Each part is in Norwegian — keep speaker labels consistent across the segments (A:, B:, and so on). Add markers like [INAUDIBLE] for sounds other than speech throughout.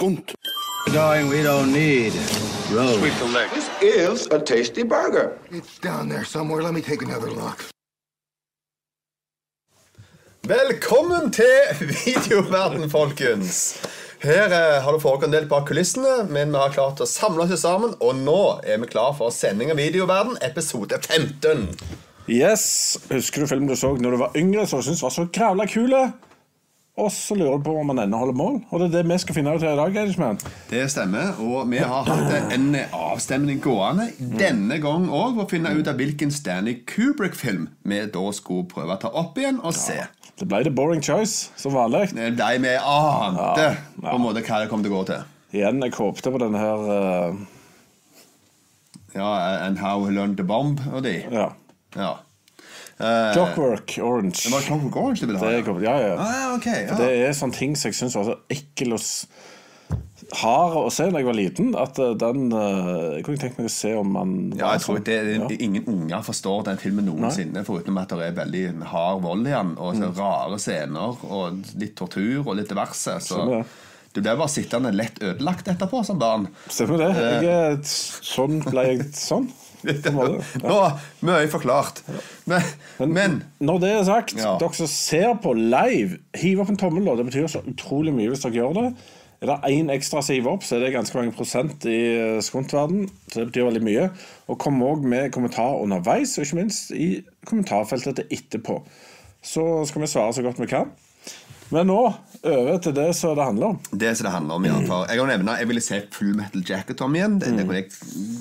A: skunt.
B: Darling, we don't need roads.
C: This is a tasty burger.
A: It's down there somewhere. Let me take another look.
D: Velkommen til videoverden, folkens. Her eh, har det foregått en del bak kulissene, men vi har klart å samle oss sammen. Og nå er vi klar for sending av Videoverden, episode 15.
E: Yes, Husker du filmen du så når du var yngre, som du syntes var så grævla kule? Og så lurer du på om man ennå holder mål. Og det er det vi skal finne ut her i dag. Edgeman.
D: Det stemmer, og vi har hatt en avstemning gående denne gang òg for å finne ut av hvilken Stanley Kubrick-film vi da skulle prøve å ta opp igjen og se.
E: Det ble the boring choice, som vanlig.
D: Det ble vi ante
E: Ja,
D: på en måte hva det kom til å gå til.
E: Igjen, jeg håpte på denne her uh...
D: Ja, And How He Learned the Bomb og de.
E: Ja.
D: Ja. Eh,
E: Clockwork Orange.
D: Det var Clockwork Orange du ville ha?
E: Det
D: ja.
E: ja, ja.
D: Ah, okay, ja.
E: Det er sånne ting som jeg syns var så ekkel og hard å se da jeg var liten, at eh, den eh, Jeg kunne tenkt meg å se om man
D: Ja, jeg tror det, det,
E: Ja.
D: Ingen unger forstår den filmen noensinne, foruten at det er veldig hard vold i den, og
E: Mm.
D: rare scener, og litt tortur og litt diverse. Så
E: Stemmer det.
D: du ble bare sittende lett ødelagt etterpå som barn.
E: Stemmer det. Jeg, sånn ble jeg sånn. [LAUGHS]
D: Nå, mye forklart. Men, men
E: Når det er sagt,
D: Ja.
E: dere som ser på live, hiv opp en tommel. da. Det betyr så utrolig mye hvis dere gjør det. Er det én ekstra som hiver opp, så er det ganske mange prosent i skontverden. Så det betyr veldig mye. Og kom òg med kommentar underveis, og ikke minst i kommentarfeltet etterpå. Så skal vi svare så godt vi kan. Men nå over til det som det handler om.
D: det som det handler om, ja. For jeg, nevne, jeg ville se Full Metal Jacket om igjen. Det, det kunne jeg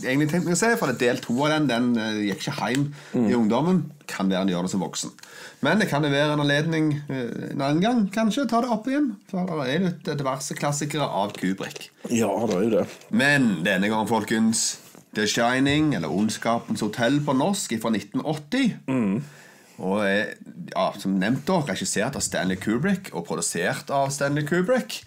D: egentlig tenkt meg å se, for det del to av den. Den uh, gikk ikke hjem i ungdommen. Kan være han gjør det som voksen. Men det kan jo være en anledning uh, en annen gang, kanskje, ta det opp igjen. For det er litt diverse klassikere av Kubrick.
E: Ja, det er jo det.
D: Men denne gangen, folkens, The Shining, eller Ondskapens hotell på norsk, fra 1980. Og er, ja, som nevnt da, regissert av Stanley Kubrick og produsert av Stanley Kubrick.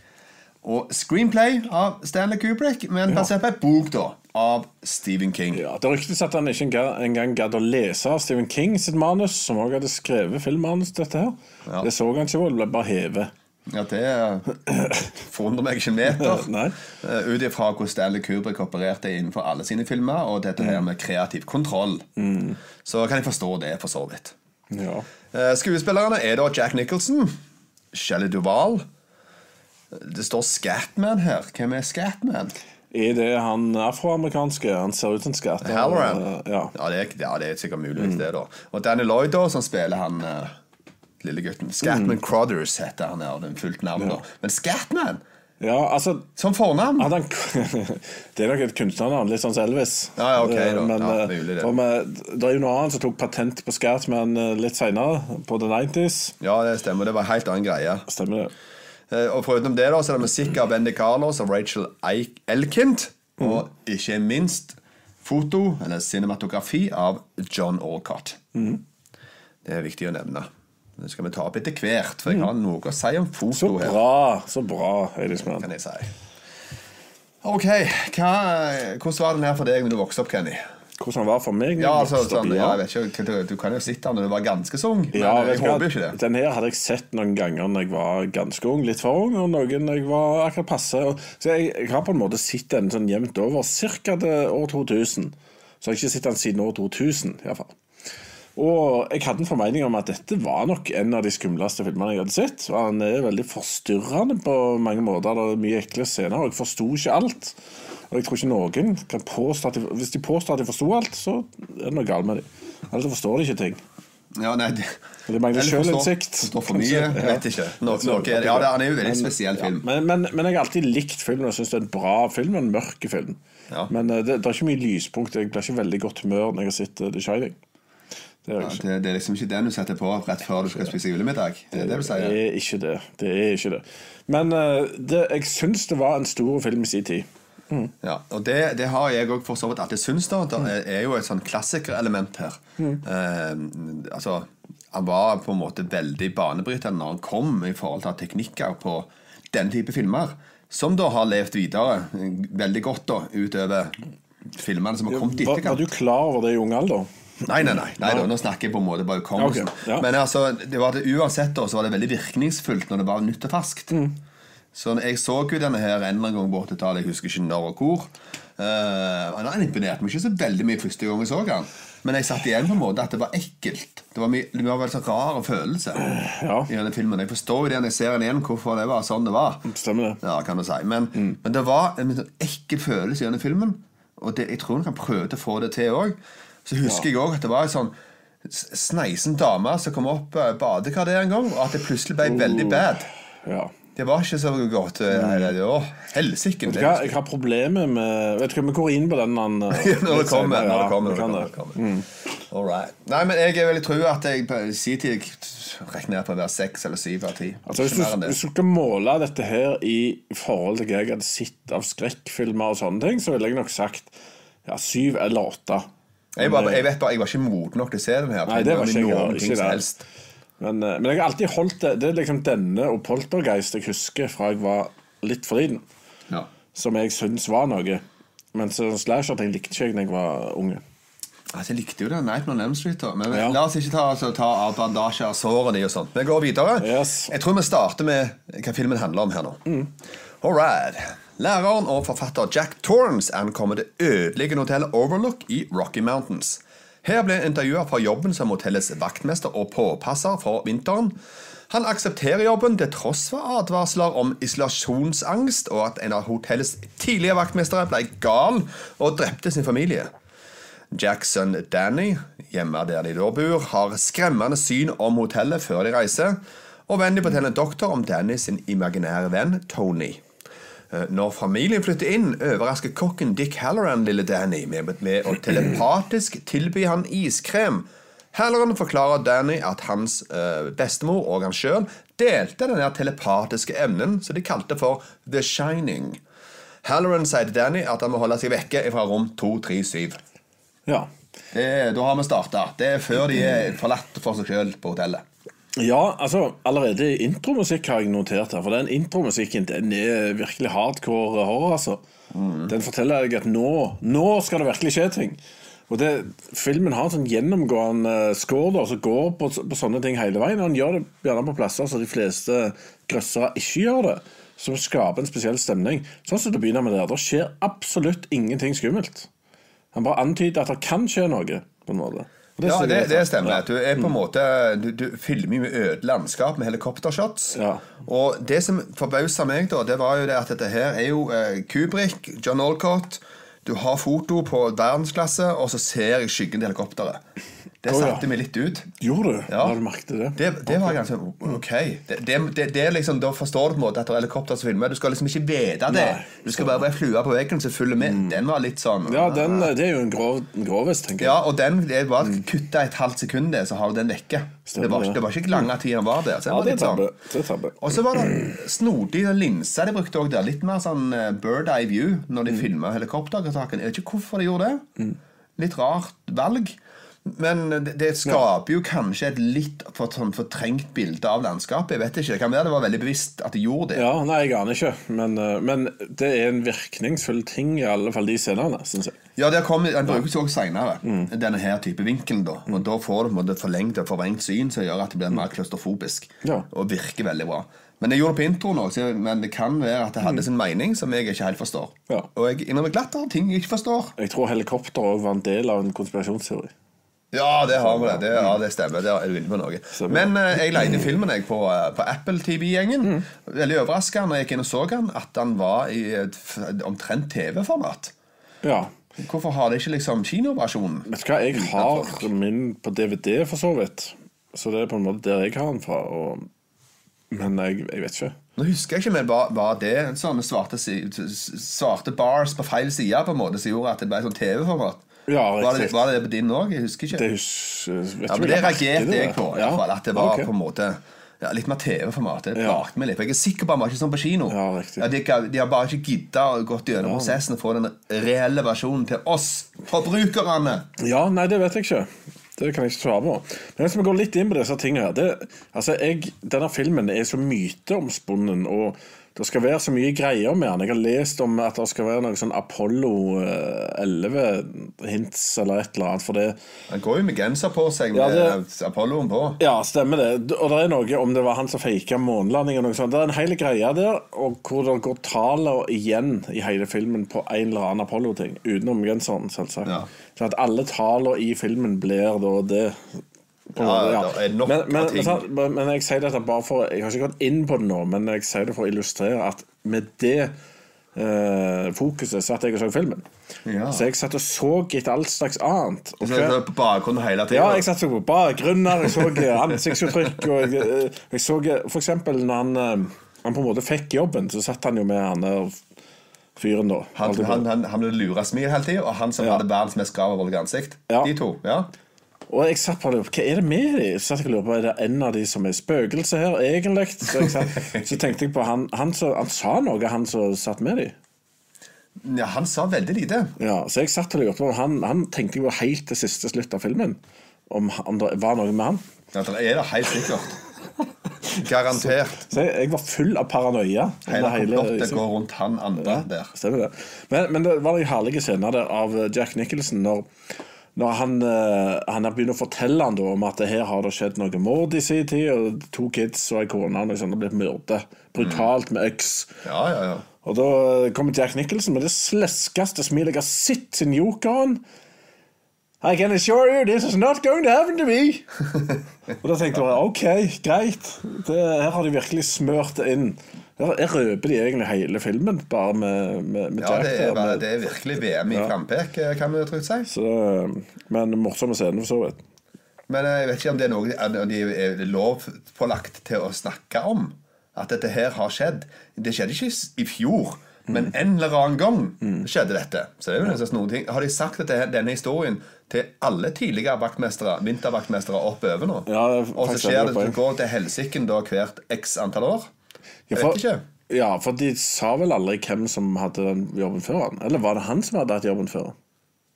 D: Og screenplay av Stanley Kubrick, men basert på en bok da, av Stephen King.
E: Ja, Det ryktes at han ikke engang- gadd å lese Stephen King sitt manus, som òg hadde skrevet filmmanus til dette her.
D: Ja.
E: Det så han ikke, og det ble bare hevet.
D: Ja, det forundrer meg ikke en meter. [LAUGHS] Eh, Ut ifra hvordan Stanley Kubrick opererte innenfor alle sine filmer, og dette her med kreativ kontroll. Så kan jeg forstå det, for så vidt.
E: Ja.
D: Eh, Skuespillerne er da Jack Nicholson, Shelley Duvall Det står Scatman her. Hvem er Scatman?
E: Er det han afroamerikanske? Han ser ut som en skatt.
D: Halloran.
E: Ja.
D: Ja, det er, ja, det er sikkert muligvis det, da. Og Danny Lloyd, da, som spiller han uh, lille gutten. Scatman Crothers heter han, her, den fullt navn, da. Men Scatman!
E: Ja, altså
D: Som fornavn!
E: han, [LAUGHS] Det er nok et kunstnernavn, litt sånn som Elvis.
D: Ja, ja, ok, da.
E: Eh, Men
D: Ja,
E: eh,
D: mulig det.
E: vi- det er jo noe annet som tok patent på Scatman men litt seinere, på the 90s.
D: Ja, det stemmer. Det var en helt annen greie.
E: Stemmer det?
D: Eh, Og foruten det da, så er det musikk av Bendy Carlos og Rachel Eik- Elkind. Og ikke minst foto, eller cinematografi, av John Alcott. Det er viktig å nevne. Det skal vi ta opp etter hvert, for jeg har noe å si om foto
E: Så
D: her.
E: bra! Så bra, Eidisman.
D: kan jeg si. Ok, hva, hvordan var den her for deg når du vokste opp, Kenny?
E: Hvordan den var for meg?
D: Ja, altså, sånn,
E: ja.
D: jeg vet ikke, du, du kan jo sitte her når du var ganske så ung,
E: Ja, men
D: jeg håper ikke det.
E: Den her hadde jeg sett noen ganger når jeg var ganske ung, litt for ung, og noen når jeg var akkurat passe. Så jeg, jeg har på en måte sett den sånn jevnt over, ca. til år 2000. Så jeg har ikke sett den siden år 2000, iallfall. Og jeg hadde en formening om at dette var nok en av de skumleste filmene jeg hadde sett. Og han er veldig forstyrrende på mange måter. Det er mye ekle scener, og jeg forsto ikke alt. Og jeg tror ikke noen kan påstå at de, Hvis de påstår at de forsto alt, så er det noe galt med dem. Eller så forstår de ikke ting.
D: Ja, nei, det,
E: Det mangler sjølinnsikt.
D: forstår for mye, jeg vet ikke. Nå, noe, ja, det, han er jo en veldig spesiell film.
E: Men, men, men jeg har alltid likt filmen og syns det er en bra film. En mørk film.
D: Ja.
E: Men eh, det, det er ikke mye lyspunkt. Jeg blir ikke veldig godt humør når jeg har sett eh, The Shining. Det er ikke.
D: Det, det er liksom ikke den du setter på rett før du skal spise julemiddag. Det er det
E: Det er ikke det. Det er ikke det. Men eh, det, jeg syns det var en stor film i sin tid.
D: Ja, og det, det har jeg òg for så vidt alltid syntes. Det er, er jo et sånn klassikerelement her. Eh, altså, Han var på en måte veldig banebrytende når han kom i forhold til teknikker på den type filmer. Som da har levd videre eh, veldig godt da utover filmene som har kommet i
E: Var, var du klar over det i ung alder?
D: Nei, nei, nei, nei da, nå snakker jeg på en måte bare hukommelsen.
E: Ok, ja.
D: Men altså, det var det, uansett da, så var det veldig virkningsfullt når det var nytt og ferskt. Så jeg så jo denne her en eller annen gang på 80-tallet, jeg husker ikke når og hvor. Uh, han imponerte meg ikke så veldig mye første gang jeg så han. Men jeg satt igjen på en måte at det var ekkelt. Det var, mye, det var en så rar følelse
E: Ja.
D: i denne filmen. Jeg forstår jo det når jeg ser den igjen, hvorfor det var sånn det var.
E: Stemmer det.
D: Ja, kan du si Men, men det var en sånn ekkel følelse i denne filmen. Og det, jeg tror han prøve å få det til òg. Så husker jeg òg at det var en sånn sneisen dame som kom opp badekaret badekar der en gang, og at det plutselig ble veldig bad.
E: Ja.
D: Det var ikke så godt. Uh, helsike.
E: Jeg har problemer med Vet du hva, Vi går inn på den han, eh,
D: Når det kommer. Når
E: Ja,
D: det kommer,
E: ja,
D: når det
E: det.
D: kommer, når det kommer. All right. Nei, men jeg vil tro at jeg på sin tid regner på å være seks eller syv av ti.
E: Altså, hvis, du,
D: det.
E: hvis du skal måle dette her i forhold til hva jeg hadde sett av skrekkfilmer og sånne ting, så ville jeg nok sagt ja, syv eller åtte.
D: Jeg, var, jeg vet bare, jeg var ikke moden nok til å se den her.
E: Nei, det var ikke jeg,
D: noen
E: ikke
D: ting som helst.
E: Men, eh, men jeg har alltid holdt det Det er liksom denne og Poltergeist jeg husker fra jeg var litt for liten,
D: Ja.
E: som jeg syns var noe. Men så slasher-ting likte ikke jeg da jeg var unge.
D: Altså, jeg likte jo det. Nightmare on Elm Street. Da. Men
E: Ja.
D: la oss ikke ta, altså, ta av bandasje av sårene og sånt. Vi går videre.
E: Yes.
D: Jeg tror vi starter med hva filmen handler om her nå. All right. Læreren og forfatter Jack Torrance ankommer det ødeleggende hotellet Overlook i Rocky Mountains. Her ble han intervjua for jobben som hotellets vaktmester og påpasser for vinteren. Han aksepterer jobben til tross for advarsler om isolasjonsangst og at en av hotellets tidligere vaktmestere ble gal og drepte sin familie. Jacks sønn Danny, hjemme der de da bor, har skremmende syn om hotellet før de reiser, og Wendy forteller en doktor om Danny sin imaginære venn Tony. Eh, Når familien flytter inn, overrasker kokken Dick Halloran lille Danny med, med å telepatisk tilby han iskrem. Halloran forklarer Danny at hans uh, bestemor og han sjøl delte denne telepatiske evnen som de kalte for The Shining. Halloran sier til Danny at han må holde seg vekke fra rom 237.
E: Ja.
D: Det, da har vi starta. Det er før de er forlatt for seg sjøl på hotellet.
E: Ja, altså Allerede intromusikk har jeg notert her. For den intromusikken den er virkelig hardcore horror. altså Den forteller deg at nå Nå skal det virkelig skje ting. Og det, Filmen har en sånn gjennomgående score da, som går på, på sånne ting hele veien. Og han gjør det gjerne på plasser så de fleste grøssere ikke gjør det. Som skaper en spesiell stemning. Sånn som det begynner med der. Det skjer absolutt ingenting skummelt. Han bare antyder at det kan skje noe. på en måte Og
D: Ja, det, det stemmer. Du er på en måte Du, du filmer med øde landskap med helikoptershots.
E: Ja.
D: Og det som forbausa meg, da, det var jo det at dette her er jo eh, Kubrick, John Olcott Du har foto på verdensklasse, og så ser jeg skyggen til helikopteret. Det satte meg litt ut.
E: Gjorde du?
D: Ja.
E: Har du merket det?
D: Det, det var ganske OK. Det, det, det, det liksom, Da forstår du på en måte at det er helikopter som filmer. Du skal liksom ikke vite det.
E: Nei.
D: Du skal bare være flua på veggen som følger med. Den var litt sånn
E: Ja, den, det er jo en grov, grovest, tenker
D: Ja, og den det var kutta et halvt sekund, det, så har du den vekke. Det var,
E: det.
D: var ikke lange tid den var der. Så
E: Ja,
D: var
E: det er
D: sånn.
E: tabbe.
D: Og så var det snodig linse de brukte også der. Litt mer sånn eh, bird eye view når
E: Mm.
D: de filma helikoptersaken. Jeg vet ikke hvorfor de gjorde det. Litt rart valg. Men det, det skaper jo kanskje et litt for, sånn fortrengt bilde av landskapet. Jeg vet ikke, Det kan være det var veldig bevisst at de gjorde det.
E: Ja, nei, jeg aner ikke. Men, eh, men det er en virkningsfull ting, i alle fall de scenene, syns jeg.
D: Ja, det kom, Den brukes jo også senere,
E: Mm.
D: denne her type vinkelen. da Og Da får du på en måte forlengt og forvrengt syn som gjør at det blir mer klaustrofobisk.
E: Ja.
D: Og virker veldig bra. Men jeg gjorde det på introen også, men det kan være at det hadde sin mening som jeg ikke helt forstår.
E: Mm. Ja.
D: Og jeg innrømmer glatt at ting jeg ikke forstår.
E: Jeg tror helikopter òg var en del av en konspirasjonsteori.
D: Ja, det har vi det. det ja, det stemmer. Det er på noe. Men uh, jeg leide filmen jeg på, uh, på Apple TV-gjengen.
E: Mm.
D: Veldig overraska når jeg gikk inn og så den, at den var i et omtrent TV-format.
E: Ja.
D: Hvorfor har de ikke liksom kinoversjonen?
E: Vet du hva, jeg har min på DVD, for så vidt. Så det er på en måte der jeg har den fra. Og... Men jeg, jeg vet ikke.
D: Nå husker jeg ikke, men var, var det sånne svarte, svarte bars på feil side på en måte som gjorde at det ble sånn TV-format?
E: Ja,
D: var, det, var det din òg? Jeg husker ikke.
E: Det hus...
D: ja, men det reagerte jeg på. i
E: Ja.
D: fall, At det var
E: okay.
D: på en måte ja, litt mer TV-format. Det
E: Ja.
D: plagte meg litt. For jeg er sikker på han var ikke sånn på kino.
E: Ja, ja,
D: de, de har bare ikke gidda å gått gjennom prosessen og få den reelle versjonen til oss forbrukerne.
E: Ja, nei, det vet jeg ikke. Det kan jeg ikke svare på. Men hvis vi går litt inn på disse tingene her det, altså jeg, Denne filmen er så myteomspunnen og det skal være så mye greier med han. Jeg har lest om at det skal være noe sånn Apollo eh, 11-hints eller et eller annet. For det
D: Han går jo med genser på seg
E: Ja,
D: med
E: det-
D: Apolloen på.
E: Ja, stemmer det. Og det er noe om det var han som faka månelandingen og noe sånt. Det er en hel greie der, og hvor det går taler igjen i hele filmen på en eller annen Apollo-ting. Utenom genseren, selvsagt.
D: Ja.
E: Så at alle taler i filmen blir da det.
D: Ja, det er nok
E: men, men,
D: ting.
E: men, men, men jeg sier dette bare for Jeg har ikke gått inn på det nå, men jeg sier det for å illustrere at med det eh, fokuset satt jeg og så filmen.
D: Ja.
E: Så jeg satt og så etter alt slags annet. Og
D: Så på bakgrunnen hele tida.
E: ja, jeg satt på bakgrunner, jeg så eh, ansiktsuttrykk og jeg, eh, jeg så eh, For eksempel når han, han på en måte fikk jobben, så satt han jo med han der fyren da.
D: Han, han, han, han ble lura smil hele tida, og han som
E: Ja.
D: hadde verdens mest gravervoldige ansikt.
E: Ja.
D: De to. ja
E: Og jeg satt på det, hva er det med de? Så satt jeg og lurte på, Er det en av de som er spøkelse her, egentlig? Så, satt, så tenkte jeg på han, han, så, han sa noe, han som satt med de.
D: ja, Han sa veldig lite.
E: Ja, så jeg satt og lurte på Han, han tenkte jo helt til siste slutt av filmen. Om, om det var noe med han.
D: Ja, det er det helt sikkert. Garantert.
E: Så jeg, jeg var full av paranoia.
D: Hele komplottet går rundt han andre
E: Ja,
D: der.
E: Men, men det var noen herlige scener der av Jack Nicholson når, når han, eh, han begynner å fortelle han da om at her har det skjedd noe mord i sin tid, og to kids og ei kone og sånn, har blitt myrdet brutalt med øks.
D: Ja, ja, ja.
E: Og da kommer Jack Nicholson med det sleskeste smilet jeg har sett sin jokeren. I can assure you this is not going to happen to me. [LAUGHS] og da tenkte jeg ok, greit. Det, her har de virkelig smørt det inn. Her røper de egentlig hele filmen, bare med, med, med
D: ja det, er, bare- det er virkelig VM i
E: Ja.
D: frampek, eh, kan vi trygt si.
E: så, men morsomme scener, for så vidt.
D: Men jeg vet ikke om det er noe de er lovpålagt til å snakke om. At dette her har skjedd. Det skjedde ikke i fjor, men en eller annen gang skjedde dette. Så det er jo ja. noen ting. Har de sagt dette, denne historien til alle tidligere vaktmestere, vintervaktmestere oppover nå?
E: Ja, det er
D: Og så skjer det
E: at
D: du går til helsiken da hvert x antall år?
E: Ja,
D: Jeg vet ikke.
E: ja, for de sa vel aldri hvem som hadde den jobben før han? Eller var det han som hadde hatt jobben før?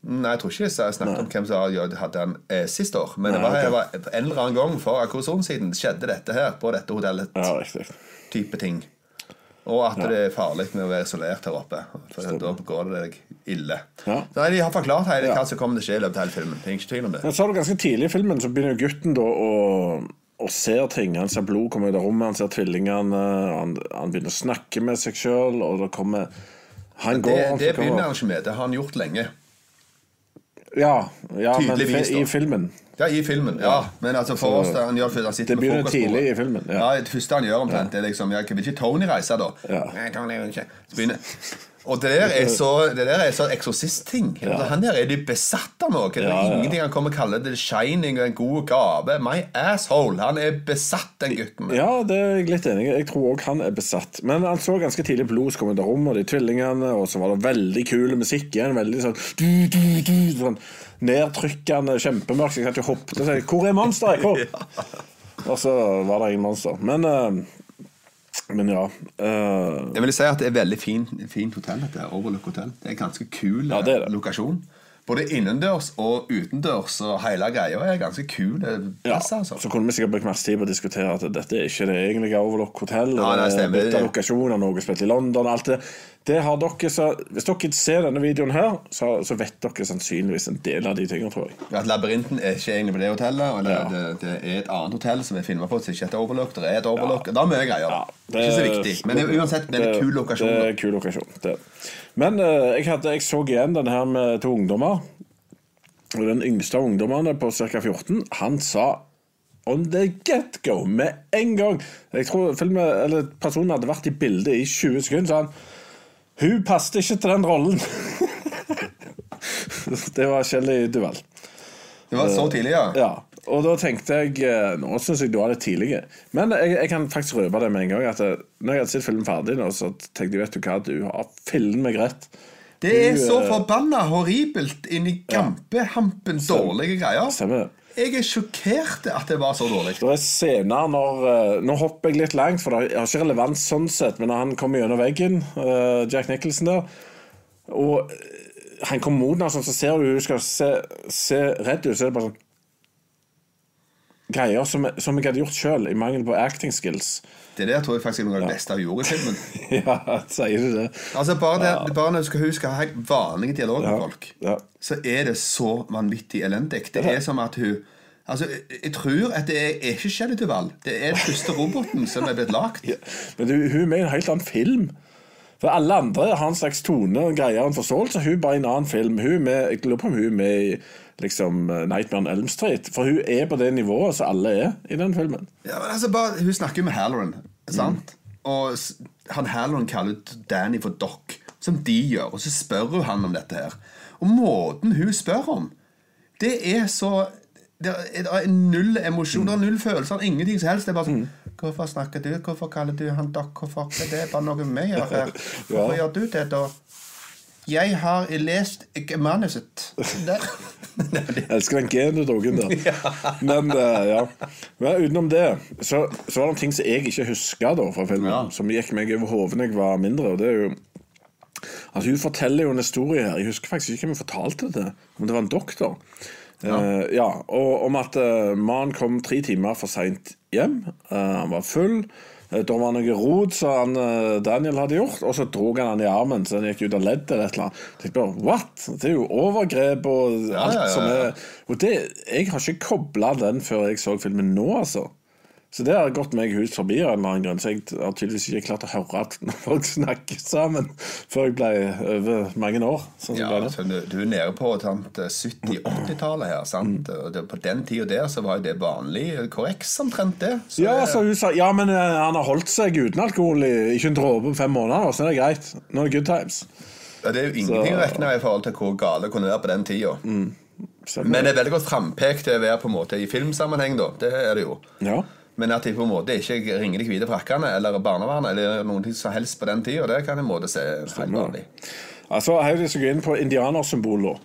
D: Nei, jeg tror ikke jeg snakket om hvem som hadde den eh, sist år. Men det
E: Nei,
D: det var en eller annen gang for akkosjon siden skjedde dette her på dette hotellet.
E: Ja, riktig.
D: type ting. Og at det er farlig med å være isolert her oppe. For Da går det deg ille.
E: Ja.
D: Nei, De har forklart hele
E: Ja.
D: hva som kommer til å skje i løpet av hele filmen. Det er ikke tvil om det.
E: Men så er det ganske tidlig i filmen så begynner gutten da å og ser ting. Han ser blod komme ut av rommet, han ser tvillingene. Han, han begynner å snakke med seg sjøl, og det kommer Han går
D: det
E: det
D: begynner han ikke med. Det har han gjort lenge.
E: Ja, ja men
D: Tydeligvis,
E: fi- i filmen.
D: Ja, i filmen. ja Men altså for oss han gjør, han
E: Det begynner tidlig i filmen, ja.
D: Ja. Det første han gjør omtrent, det er liksom ja, Vil ikke Tony reise, da?
E: Ja.
D: Nei, Tony vil ikke. Så begynner og det der er så, det der er så eksorsist-ting. Han der er de besatt av noe. Det er
E: Ja, ja.
D: ingenting han kommer og å kalle det shining og en god gave. My asshole. Han er besatt, den gutten.
E: Ja, det er jeg litt enig i. Jeg tror òg han er besatt. Men han så ganske tidlig blod som kom ut av rommet, og de tvillingene, og så var det veldig kul musikk igjen. Veldig sånn, du, du, du, sånn nedtrykkende, kjempemørkt. Så jeg satt og hoppet og sa 'Hvor er monsteret?' Hvor? [LAUGHS] Og så var det ingen monster. Men, eh, men ja. Uh...
D: Jeg vil si at det er veldig fin, fint hotell, dette Overlook hotell. Det er en ganske kul
E: Ja, det er det.
D: lokasjon. Både innendørs og utendørs, og hele greia er ganske kul
E: ja,
D: altså.
E: så kunne vi sikkert brukt masse tid på å diskutere at dette er ikke det egentlige Overlock hotell.
D: Ja, det, stemmer.
E: Bytte lokasjon av noe spilt i London. Alt det. Det har dere så, Hvis dere ser denne videoen her, så, så vet dere sannsynligvis en del av de tingene, tror jeg.
D: At Labyrinten er ikke egentlig på det hotellet, eller
E: Ja.
D: det, det er et annet hotell som er filma på, som ikke heter Overlook. Det er et Overlook. Da er mye greier.
E: Ja,
D: det, er ikke så viktig. Men det, uansett, det er en kul lokasjon.
E: Det er en kul lokasjon. Det. Men uh, jeg, hadde, jeg så igjen den her med to ungdommer. Og den yngste av ungdommene på ca. 14, han sa on the get-go med en gang Jeg tror filmen, eller personen hadde vært i bildet i 20 sekunder, sa han. Hun passet ikke til den rollen. det var Shelly Duell.
D: Det var så tidlig, ja.
E: Ja, og da tenkte jeg eh, Nå syns jeg du var litt tidlig. Men jeg, jeg kan faktisk røpe det med en gang. At jeg, når jeg hadde sett filmen ferdig, nå, så tenkte jeg vet du hva, du har fillen meg rett.
D: Det er
E: Du,
D: så
E: eh,
D: forbanna horribelt inni gampehampen dårlige greier.
E: Stemmer det.
D: Jeg er sjokkert at det var så dårlig.
E: Det er scener når eh, Nå hopper jeg litt langt, for det har ikke relevans sånn sett, men når han kommer gjennom veggen, eh, Jack Nicholson der, og eh, han kommer mot henne, sånn, så ser du hun skal se, se redd ut, så er det bare sånn greier som, som jeg hadde gjort sjøl, i mangel på acting skills.
D: Det der tror jeg faktisk er noe av det beste jeg gjorde i filmen. [LAUGHS]
E: ja, sier du det?
D: Altså Bare, det, bare når du skal huske helt ha vanlige dialog med
E: Ja.
D: folk,
E: Ja.
D: så er det så vanvittig elendig. Det er som at hun Altså, jeg- tror at det er, er ikke Shelley Duvall. Det er den første roboten som er blitt lagd. [LAUGHS]
E: Ja. Men det, hun er med i en helt annen film. For alle andre har en slags tone og greier en forståelse. Hun er bare i en annen film. Hun er med, jeg lurer på om hun er med i liksom, Nightmare on Elm Street. For hun er på det nivået som alle er i den filmen.
D: Ja, men altså bare, Hun snakker jo med Halloran, sant? Og s- han Hallon kaller Danny for Doc, som de gjør. Og så spør hun han om dette her. Og måten hun spør om, det er så Det er, null emosjoner, er null følelser, ingenting som helst. Det er bare sånn Hvorfor snakker du? Hvorfor kaller du han Doc? Hvorfor Det er bare noe vi gjør her. [LAUGHS] Hvorfor
E: Ja.
D: gjør du det, da? Jeg har lest manuset. [LAUGHS] Det.
E: Jeg elsker den genudrogen der. Men eh, ja. Men utenom det, så, så var det ting som jeg ikke huska fra filmen,
D: Ja.
E: som gikk meg over hodet da jeg var mindre. Og det er jo Altså Hun forteller jo en historie her. Jeg husker faktisk ikke hvem hun fortalte det til. Om det var en doktor. Ja, ja og Om at uh, mannen kom tre timer for seint hjem. Uh, han var full. Da var det noe rot som han, eh, Daniel hadde gjort, og så drog han han i armen så han gikk ut av leddet. eller et eller annet. Jeg bare, what? Det er jo overgrep og
D: Ja,
E: alt
D: ja, ja,
E: som er Og det, Jeg har ikke kobla den før jeg så filmen nå, altså. Så det har gått meg hus forbi av en eller annen grunn. Så jeg har tydeligvis ikke klart å høre at når [LAUGHS] folk snakker sammen før jeg ble over mange år. Sånn
D: Ja, så du, du er nede på 70-80-tallet her. Sant? Og det, på den tida der så var jo det vanlig korreks omtrent, det. Så
E: Ja, så hun sa ja, men eh, han har holdt seg uten alkohol i ikke en dråpe på fem måneder, så er det greit. Nå er det good times.
D: ja, det er jo ingenting å regne med i forhold til hvor gale det kunne være på den tida.
E: Mm.
D: Men det er veldig godt frampekt til å være på en måte i filmsammenheng, da. Det er det jo.
E: Ja.
D: Men at de på en måte ikke ringer de hvite frakkene eller barnevernet eller noen ting som helst på den tida, det kan en måte se helt vanlig.
E: Altså, her er som går inn på indianersymboler.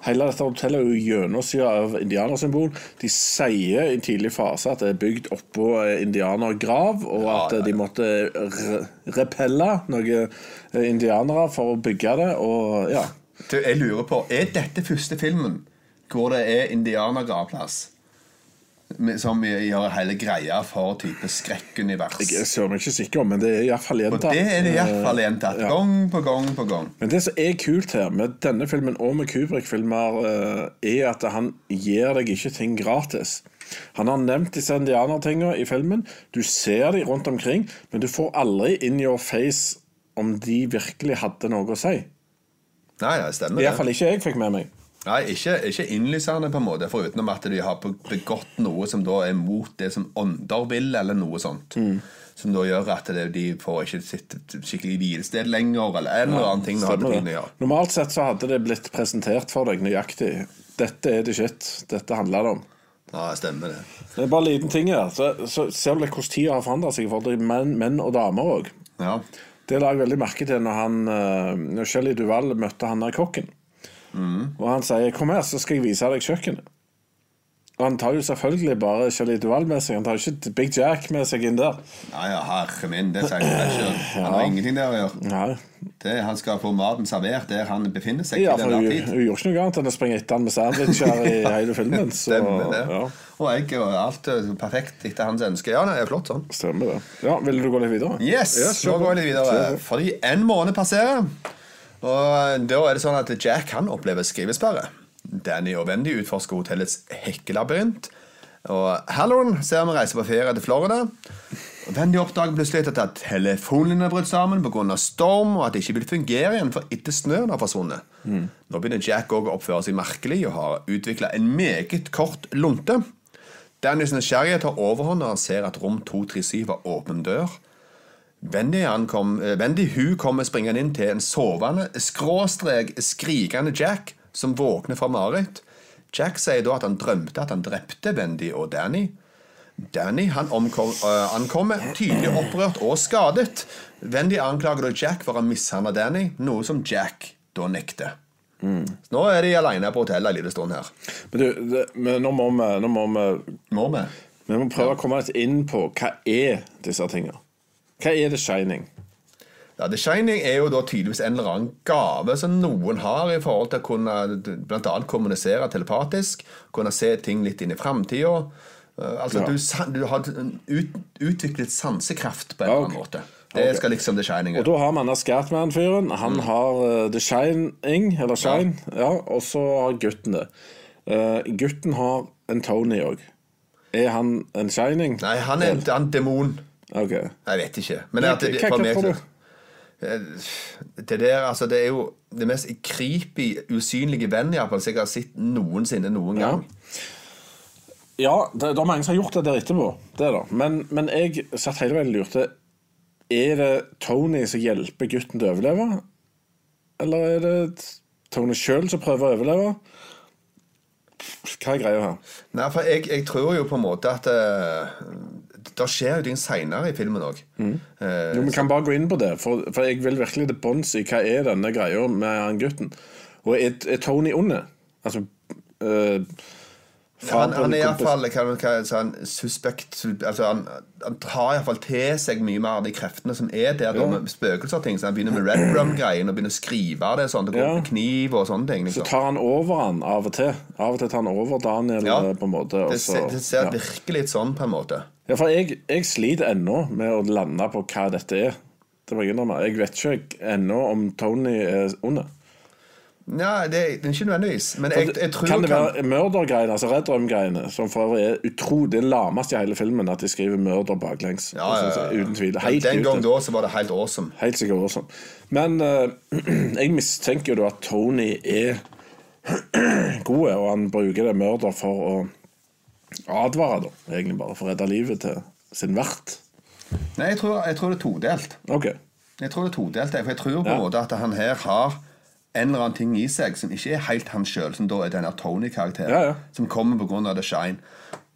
E: Hele dette hotellet er jo gjennomsyra av indianersymbol. De sier i en tidlig fase at det er bygd oppå eh, indianergrav, og
D: Ja,
E: at
D: ja,
E: eh, de måtte re repelle noen eh, indianere for å bygge det, og ja.
D: Du, jeg lurer på, Er dette første filmen hvor det er indianergravplass? Som gjør hele greia for type skrekkunivers?
E: Jeg er søren ikke sikker, men det er iallfall
D: Og
E: gjentatt.
D: det er det iallfall gjentatt.
E: Ja.
D: Gang på gang på gang.
E: Men det som er kult her med denne filmen og med Kubrick-filmer, eh, er at han gir deg ikke ting gratis. Han har nevnt disse indianertinga i filmen. Du ser de rundt omkring, men du får aldri in your face om de virkelig hadde noe å si.
D: Nei, det stemmer
E: Iallfall ikke jeg fikk med meg.
D: Nei, ikke, ikke innlysende, på en måte, foruten at de har begått noe som da er mot det som ånder vil, eller noe sånt.
E: Mm.
D: Som da gjør at det, de får ikke sitt skikkelig hvilested lenger, eller en eller annen ting. det.
E: Normalt sett så hadde det blitt presentert for deg nøyaktig. Dette er det shit. Dette handler det om.
D: Ja, stemmer det.
E: Det er bare en liten ting her. Så, så ser du litt hvordan tida har forandret seg for menn, menn og damer òg.
D: Ja.
E: Det la jeg veldig merke til når, han, eh, når Shelley Duval møtte han der kokken. Og han sier 'kom her, så skal jeg vise deg kjøkkenet'. Og han tar jo selvfølgelig bare Charlie Duvall med seg. Han tar jo ikke Big Jack med seg inn der.
D: Nei, ja, herre min, det sier jeg selv. Han har ingenting der å gjøre. Det, han skal få maten servert der han befinner seg
E: Ja, for hun, gjorde ikke noe annet enn å springe etter han med sandwicher i [LAUGHS] hele filmen. Så,
D: Stemmer det.
E: ja,
D: Og egg og alt er perfekt etter hans ønske. Ja, det er flott sånn.
E: stemmer det. Ja, Vil du gå litt videre?
D: Yes,
E: kjør
D: nå går jeg litt videre. Fordi en måned passerer, og da er det sånn at Jack han opplever skrivesperre. Danny og Wendy utforsker hotellets hekkelabyrint. Og Halloran ser vi reiser på ferie til Florida. Og Wendy oppdager plutselig at telefonlinjene er brutt sammen pga. storm, og at det ikke vil fungere igjen for etter snøen har forsvunnet. Nå begynner Jack òg å oppføre seg merkelig og har utvikla en meget kort lunte. Dannys nysgjerrighet tar overhånd når han ser at rom 237 har åpen dør. Wendy, kom, eh, Wendy hun kommer springende inn til en sovende, skråstrek skrikende Jack, som våkner fra mareritt. Jack sier da at han drømte at han drepte Wendy og Danny. Danny han omkom, øh, ankommer tydelig opprørt og skadet. Wendy anklager da Jack for å ha mishandla Danny, noe som Jack da nekter. Mm. nå er de alene på hotellet en liten stund her.
E: Men du, det, men nå må vi, nå må vi
D: Må vi?
E: Vi må prøve å komme litt inn på hva er disse tingene. Hva er The Shining?
D: Ja, The Shining er jo da tydeligvis en eller annen gave som noen har i forhold til å kunne annet kommunisere telepatisk, kunne se ting litt inn i framtida. Eh, Altså,
E: Ja.
D: du, du har ut, utviklet sansekraft på en
E: Ja,
D: eller annen måte. Det
E: okay.
D: skal liksom The Shining
E: Og da har man denne Scatman-fyren. Han
D: Mm.
E: har eh, The Shining, eller Shine, ja. og så har gutten det. Uh, gutten har en Tony òg. Er han en Shining?
D: Nei, han er en, demon.
E: Ok.
D: Jeg vet ikke. Men det, det,
E: hva,
D: for meg
E: du?
D: Det der, altså, det er jo det mest creepy, usynlige venn jeg har sett noensinne noen gang.
E: Ja, det, det er mange som har gjort det der etterpå. Det det. Men, men jeg satt hele veien og lurte Er det Tony som hjelper gutten til å overleve? Eller er det Tony sjøl som prøver å overleve? Hva er greia her?
D: Nei, for jeg, jeg tror jo på en måte at uh, Det skjer jo ting seinere i filmen òg.
E: Mm. Jo, Vi kan bare gå inn på det, for, for jeg vil virkelig til bunns i hva er denne greia med han gutten. Og er, er Tony onde? Altså eh,
D: han, han er iallfall sånn, suspekt altså, Han, han tar iallfall til seg mye mer av de kreftene som er der,
E: Ja.
D: med spøkelser og ting. Så han begynner med Red Rum-greien og begynner å skrive det sånn. Det går
E: Ja.
D: med kniv og sånne ting.
E: Så
D: Liksom.
E: tar han over han av og til. Av og til tar han over Daniel
D: Ja.
E: eh, på en måte. og
D: Det, ser, det ser
E: ja.
D: virkelig litt sånn på en måte.
E: Ja, for jeg, jeg sliter ennå med å lande på hva dette er. Det må jeg innrømme. Jeg vet ikke ennå om Tony er onde.
D: Nei, det, er ikke nødvendigvis. Men jeg, jeg tror
E: kan det
D: kan-
E: være mørdergreiene, altså Red Rum-greiene, som for øvrig er utro det lameste i hele filmen, at de skriver mørder baklengs?
D: ja, ja, ja, ja.
E: Uten tvil. Helt
D: Den gang da så var det helt awesome.
E: Helt sikkert awesome. Men uh, [CLEARS THROAT] jeg mistenker jo da at Tony er [CLEARS THROAT] god, og han bruker det mørder for å advare, da. Egentlig bare for å redde livet til sin vert.
D: Nei, jeg tror, jeg tror det er todelt.
E: Ok.
D: Jeg tror det er todelt, for jeg tror på
E: Ja.
D: både at han her har en eller annen ting i seg som ikke er helt han sjøl, som da er denne Tony-karakteren,
E: Ja, ja.
D: som kommer pga. The Shine.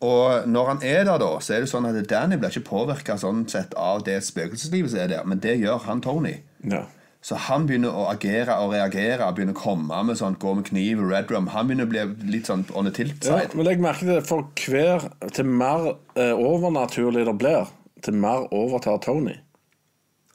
D: Og når han er der, da, så er det sånn at Danny blir ikke påvirka sånn sett av det spøkelseslivet som er der, men det gjør han Tony.
E: Ja.
D: Så han begynner å agere og reagere, begynner å komme med sånn, gå med kniv og red rum. Han begynner å bli litt sånn on a tilt
E: Ja, men legg merke til det, for hver Til mer eh, overnaturlig det blir, til mer overtar Tony.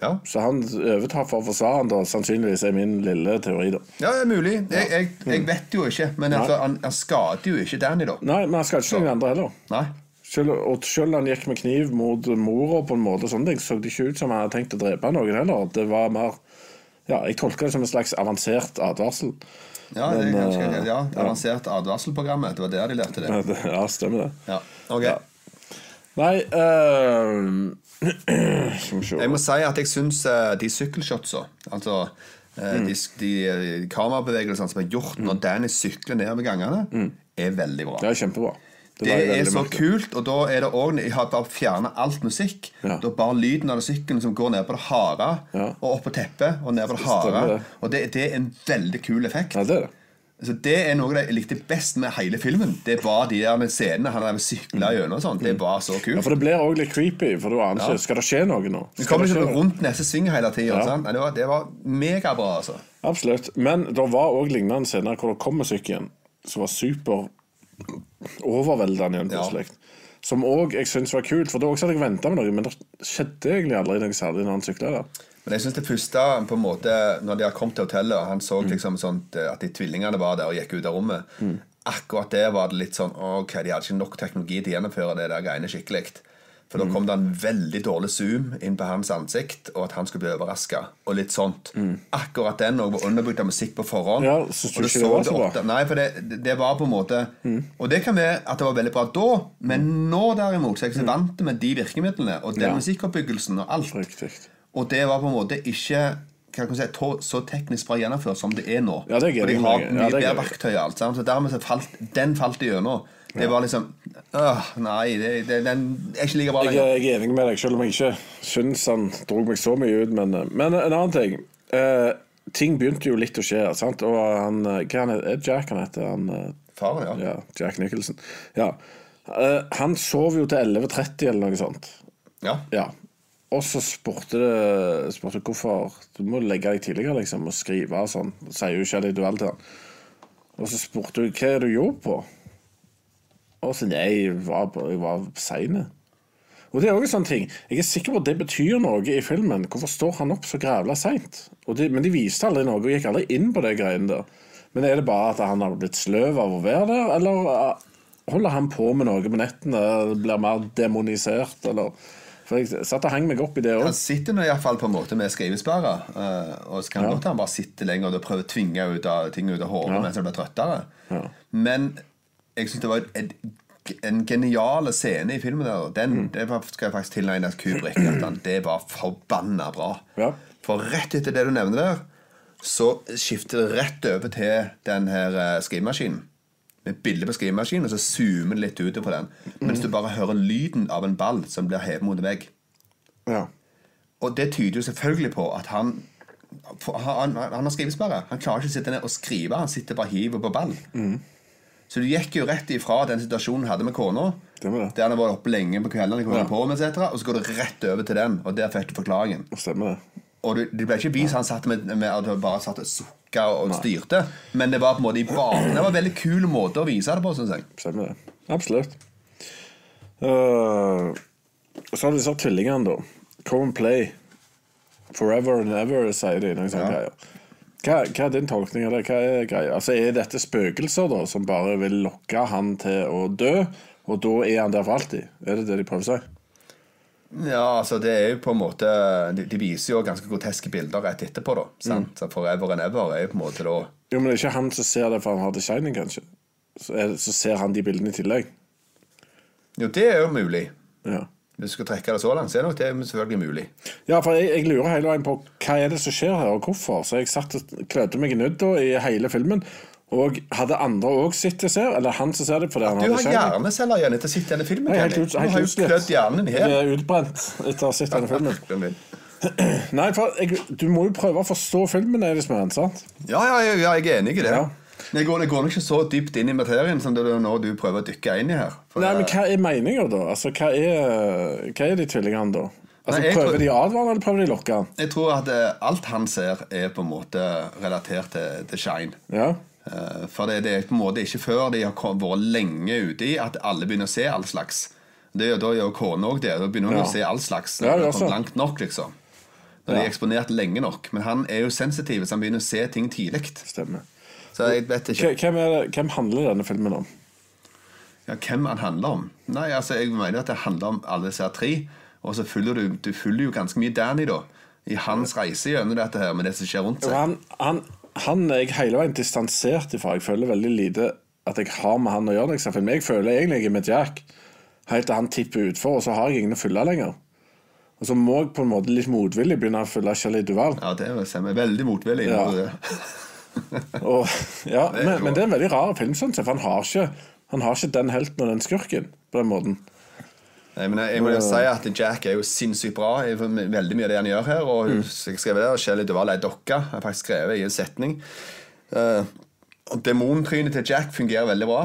D: Ja,
E: Så han overtar for forsvareren, da, sannsynligvis, er min lille teori, da.
D: ja det er mulig. Jeg, jeg, jeg vet jo ikke, men altså, han, han skader jo ikke Danny, da.
E: Nei, men han skal ikke noen andre heller.
D: Nei.
E: Selv, og selv han gikk med kniv mot mora på en måte, sånn, det så det ikke ut som han hadde tenkt å drepe noen heller. Det var mer Ja, jeg tolker det som en slags avansert advarsel.
D: Ja, det er
E: Men,
D: ganske,
E: eh,
D: ja, avansert advarselprogrammet. Det var der de lærte det.
E: Ja, stemmer det.
D: Ja, ok.
E: Nei [CLEARS THROAT] se
D: Jeg må si at jeg syns eh, de sykkelshotsa, altså
E: Mm.
D: de, de kamerabevegelsene som er gjort når Danny sykler nedover gangene, er veldig bra.
E: Det er kjempebra.
D: Det
E: det
D: er så
E: merkelig.
D: kult, og da er det òg Jeg har bare fjerna alt musikk.
E: Ja.
D: Da bare lyden av sykkelen som går ned på det harde,
E: Ja.
D: og opp på teppet, og ned på det harde.
E: det.
D: Og det, det er en veldig kul effekt.
E: Ja, det er det.
D: Så Det er noe jeg likte best med hele filmen. Det var de der med scenene han hadde sykla gjennom. og sånt. Det var så kult.
E: Ja, for det blir òg litt creepy, for du aner ikke Skal det skje noe nå?
D: Du
E: Skal
D: kommer liksom
E: skje noe?
D: rundt neste sving hele tida.
E: Ja.
D: Det, var- det var megabra, altså.
E: Absolutt. Men det var òg lignende scener hvor det kom sykkelen som var super overveldende igjen
D: Ja.
E: plutselig. Som òg jeg syns var kult, for da hadde jeg venta med noe, men det skjedde egentlig aldri noe særlig når han sykla der.
D: Men jeg synes det første på en måte Når de har kommet til hotellet, og han så
E: Mm.
D: liksom sånt, eh, at de tvillingene var der og gikk ut av rommet Akkurat det var det litt sånn Ok, de hadde ikke nok teknologi til å gjennomføre det der greiene skikkelig. For
E: Mm.
D: da kom det en veldig dårlig zoom inn på hans ansikt, og at han skulle bli overraska. Og litt sånt. Akkurat den òg var underbygd av musikk på forhånd.
E: Mm. Ja, synes du ikke det var så bra? Mm.
D: Nei, for det, det var på en måte Og det kan være at det var veldig bra da, men nå derimot så er jeg så vant med de virkemidlene og den
E: Mm. Ja.
D: musikkoppbyggelsen og alt.
E: Riktig.
D: Og det var på en måte ikke kan si, så teknisk bra gjennomført som det er nå.
E: Ja, det er gøy.
D: Og de har mye
E: er
D: bedre verktøy. alt. Så dermed så falt den falt igjennom. Det var liksom Åh, Nei, det, det, den er ikke like bra lenger.
E: jeg er enig med deg, selv om jeg ikke syns han dro meg så mye ut. Men, men en annen ting. Eh, ting begynte jo litt å skje, sant? og han eh, Hva han er Jack han heter? Han, eh,
D: Faren, ja.
E: ja, Jack Nicholson. Ja. Eh, han sov jo til 11.30 eller noe sånt.
D: ja.
E: Ja. Og så spurte det spurte hvorfor Du må legge deg tidligere liksom og skrive og sånn. Sier jo ikke det i duell til han. Og så spurte hun hva er det du gjorde på. Og så nei, jeg var, jeg var sein. Og det er også en sånn ting Jeg er sikker på at det betyr noe i filmen. Hvorfor står han opp så grævla seint? Men de viste aldri noe og gikk aldri inn på det greiene der. Men er det bare at han har blitt sløv av å være der, eller holder han på med noe på nettene? Blir mer demonisert, eller For jeg satt og hang meg opp i det
D: Han sitter nå i hvert fall på en måte med skrivesperre. eh, og så kan
E: Ja.
D: godt han bare sitter lenger og prøver å tvinge ut av, ting ut av hodet
E: Ja.
D: mens han blir trøttere.
E: Ja.
D: Men jeg syns det var en, en genial scene i filmen. der Den
E: Mm.
D: det var- skal jeg faktisk tilegne Kubrick. Han, [CLEARS THROAT] det var forbanna bra.
E: Ja.
D: For rett etter det du nevner der, så skifter det rett over til den her eh, skrivemaskinen. Med bilde på skrivemaskinen, og så zoomer det litt ut på den. Mens du bare hører lyden av en ball som blir hevet mot en vegg.
E: Ja.
D: Og det tyder jo selvfølgelig på at han han, han, han har skrivesperre. Han klarer ikke å sitte ned og skrive. Han sitter bare og hiver på ball. Så du gikk jo rett ifra den situasjonen du hadde med kona, der han har vært oppe lenge på kveldene,
E: Ja.
D: på og så går du rett over til den, og der fikk du forklaringen.
E: Stemmer det.
D: Og du, det ble ikke vist han satt med, med at han bare satt og sukka og styrte, men det var på en måte i banen. Det var en veldig kul måte å vise det på, syns jeg.
E: Stemmer det. Absolutt. Uh, så har vi disse tvillingene, da. Come and play. Forever and ever, sier de. Noen sånne
D: Ja.
E: greier. Hva, hva er din tolkning av det? Hva Er greia? Altså, er dette spøkelser da, som bare vil lokke han til å dø, og da er han der for alltid? Er det det de prøver å si?
D: Ja, altså det er jo på en måte De, viser jo ganske groteske bilder rett etterpå, da. Sant? Så Forever and ever er jo på en måte da
E: Jo, men det er ikke han som ser det for han har The Shining, kanskje? Så, er, så ser han de bildene i tillegg?
D: Jo, det er jo mulig.
E: Ja.
D: Hvis du skal trekke det så langt, så er nok det selvfølgelig mulig.
E: Ja, for jeg, jeg lurer hele veien på hva er det som skjer her, og hvorfor. Så jeg satt og klødde meg i nødd i hele filmen. Og hadde andre òg sett det ser, eller han som ser det fordi han
D: Du har hjerneceller igjen etter å ha sett denne filmen.
E: Jeg helt, helt
D: Kenny. Du har jo klødd hjernen her.
E: Jeg er utbrent etter å ha sett denne filmen. [LAUGHS] Nei, for jeg, du må jo prøve å forstå filmen, Elisman, sant?
D: Ja, ja, ja, ja, jeg er enig i det.
E: Ja.
D: Jeg går, det går nok ikke så dypt inn i materien som det er nå du prøver å dykke inn i her. For
E: Nei, men hva er meninga, da? Altså, hva er, hva er de tvillingene, da? Altså,
D: Nei,
E: Prøver
D: tror-
E: de å advare eller prøver de å lokke?
D: Jeg tror at eh, alt han ser, er på en måte relatert til, til Shine.
E: Ja.
D: Eh, For det, det er på en måte ikke før de har vært lenge ute i at alle begynner å se all slags. Det gjør Da gjør kona òg det. Da begynner hun
E: Ja.
D: å se all slags.
E: Ja,
D: det har langt nok, liksom. Når de
E: Ja.
D: er eksponert lenge nok. Men han er jo sensitiv, så han begynner å se ting tidlig.
E: Stemmer.
D: Så jeg vet ikke
E: Hvem, er det, hvem handler denne filmen om?
D: ja, hvem han handler om. Nei, altså, Jeg mener at det handler om alle disse tre. Og så følger du, du følger jo ganske mye Danny, da. I hans reise gjennom dette her med det som skjer rundt seg.
E: Han, han, han er jeg hele veien distansert ifra. Jeg føler veldig lite at jeg har med han å gjøre. Liksom. jeg. Jeg føler egentlig jeg er med Jack helt til han tipper utfor, og så har jeg ingen å følge lenger. Og så må jeg på en måte litt motvillig begynne å følge Charlie Duval.
D: Ja, det stemmer. Veldig motvillig.
E: Ja.
D: det. [LAUGHS]
E: Og, ja,
D: Det er
E: men, men det er en veldig rar film, sånn for han har, ikke, han har ikke den helten og den skurken på den måten.
D: Nei, men jeg, jeg må jo si at Jack er jo sinnssykt bra i veldig mye av det han gjør her. Og
E: Mm.
D: jeg skrev det, og Shelley Duvall er dokka. Jeg har faktisk skrevet i en setning. Uh, Demontrynet til Jack fungerer veldig bra.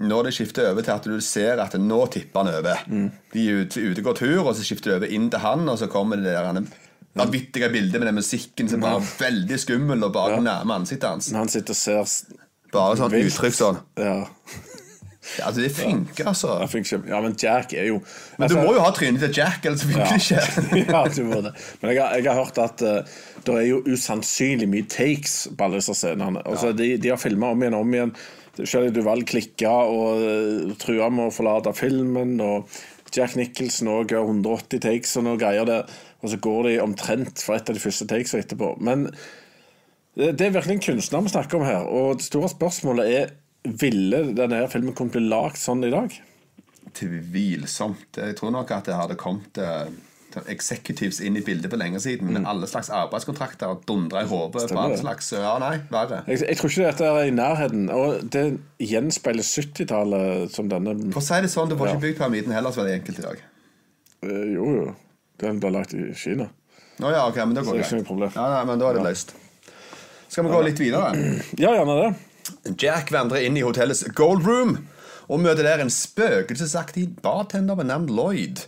D: Når det skifter over til at du ser at nå tipper han over.
E: Mm.
D: De er ute, ute går tur, og så skifter det over inn til han, og så kommer det der han vanvittige bildet med den musikken som var veldig skummel og bare nærme ansiktet hans.
E: Han sitter og ser
D: Bare sånn
E: vilt.
D: uttrykk sånn.
E: Ja,
D: Ja, altså, det funker, altså.
E: jeg funker. ja men Jack er jo
D: Men du
E: altså-
D: må jo ha trynet til Jack, ellers funker det ikke.
E: ja, [LAUGHS] du må det. Men jeg har, jeg har hørt at uh, det er jo usannsynlig mye takes på alle disse scenene. Altså, de, de har filma om igjen og om igjen. Shelley Duval klikka og uh, trua med å forlate filmen. Og Jack Nicholson òg har 180 takes og noen greier der. Og så går de omtrent for et av de første takesene etterpå. Men det, det er virkelig en kunstner vi snakker om her. Og det store spørsmålet er ville denne her filmen kunne bli lagd sånn i dag?
D: Tvilsomt. Jeg tror nok at det hadde kommet eh, executives inn i bildet for lenge siden. Med alle slags arbeidskontrakter og dundra i hodet på
E: Mm.
D: Slags Ja, nei, verre.
E: Jeg, jeg tror ikke dette er i nærheten. Og det gjenspeiler 70-tallet som denne
D: For å si det sånn, du får
E: Ja.
D: ikke bygd pyramiden heller så veldig enkelt i dag.
E: Eh, Jo, jo. Den ble lagt i Kina.
D: Å ja, ok, men da går
E: det
D: greit. Ja, nei, men da er det løst. Skal vi gå litt videre?
E: Ja, gjerne det.
D: Jack vandrer inn i hotellets Gold Room og møter der en spøkelsesaktig bartender ved navn Lloyd.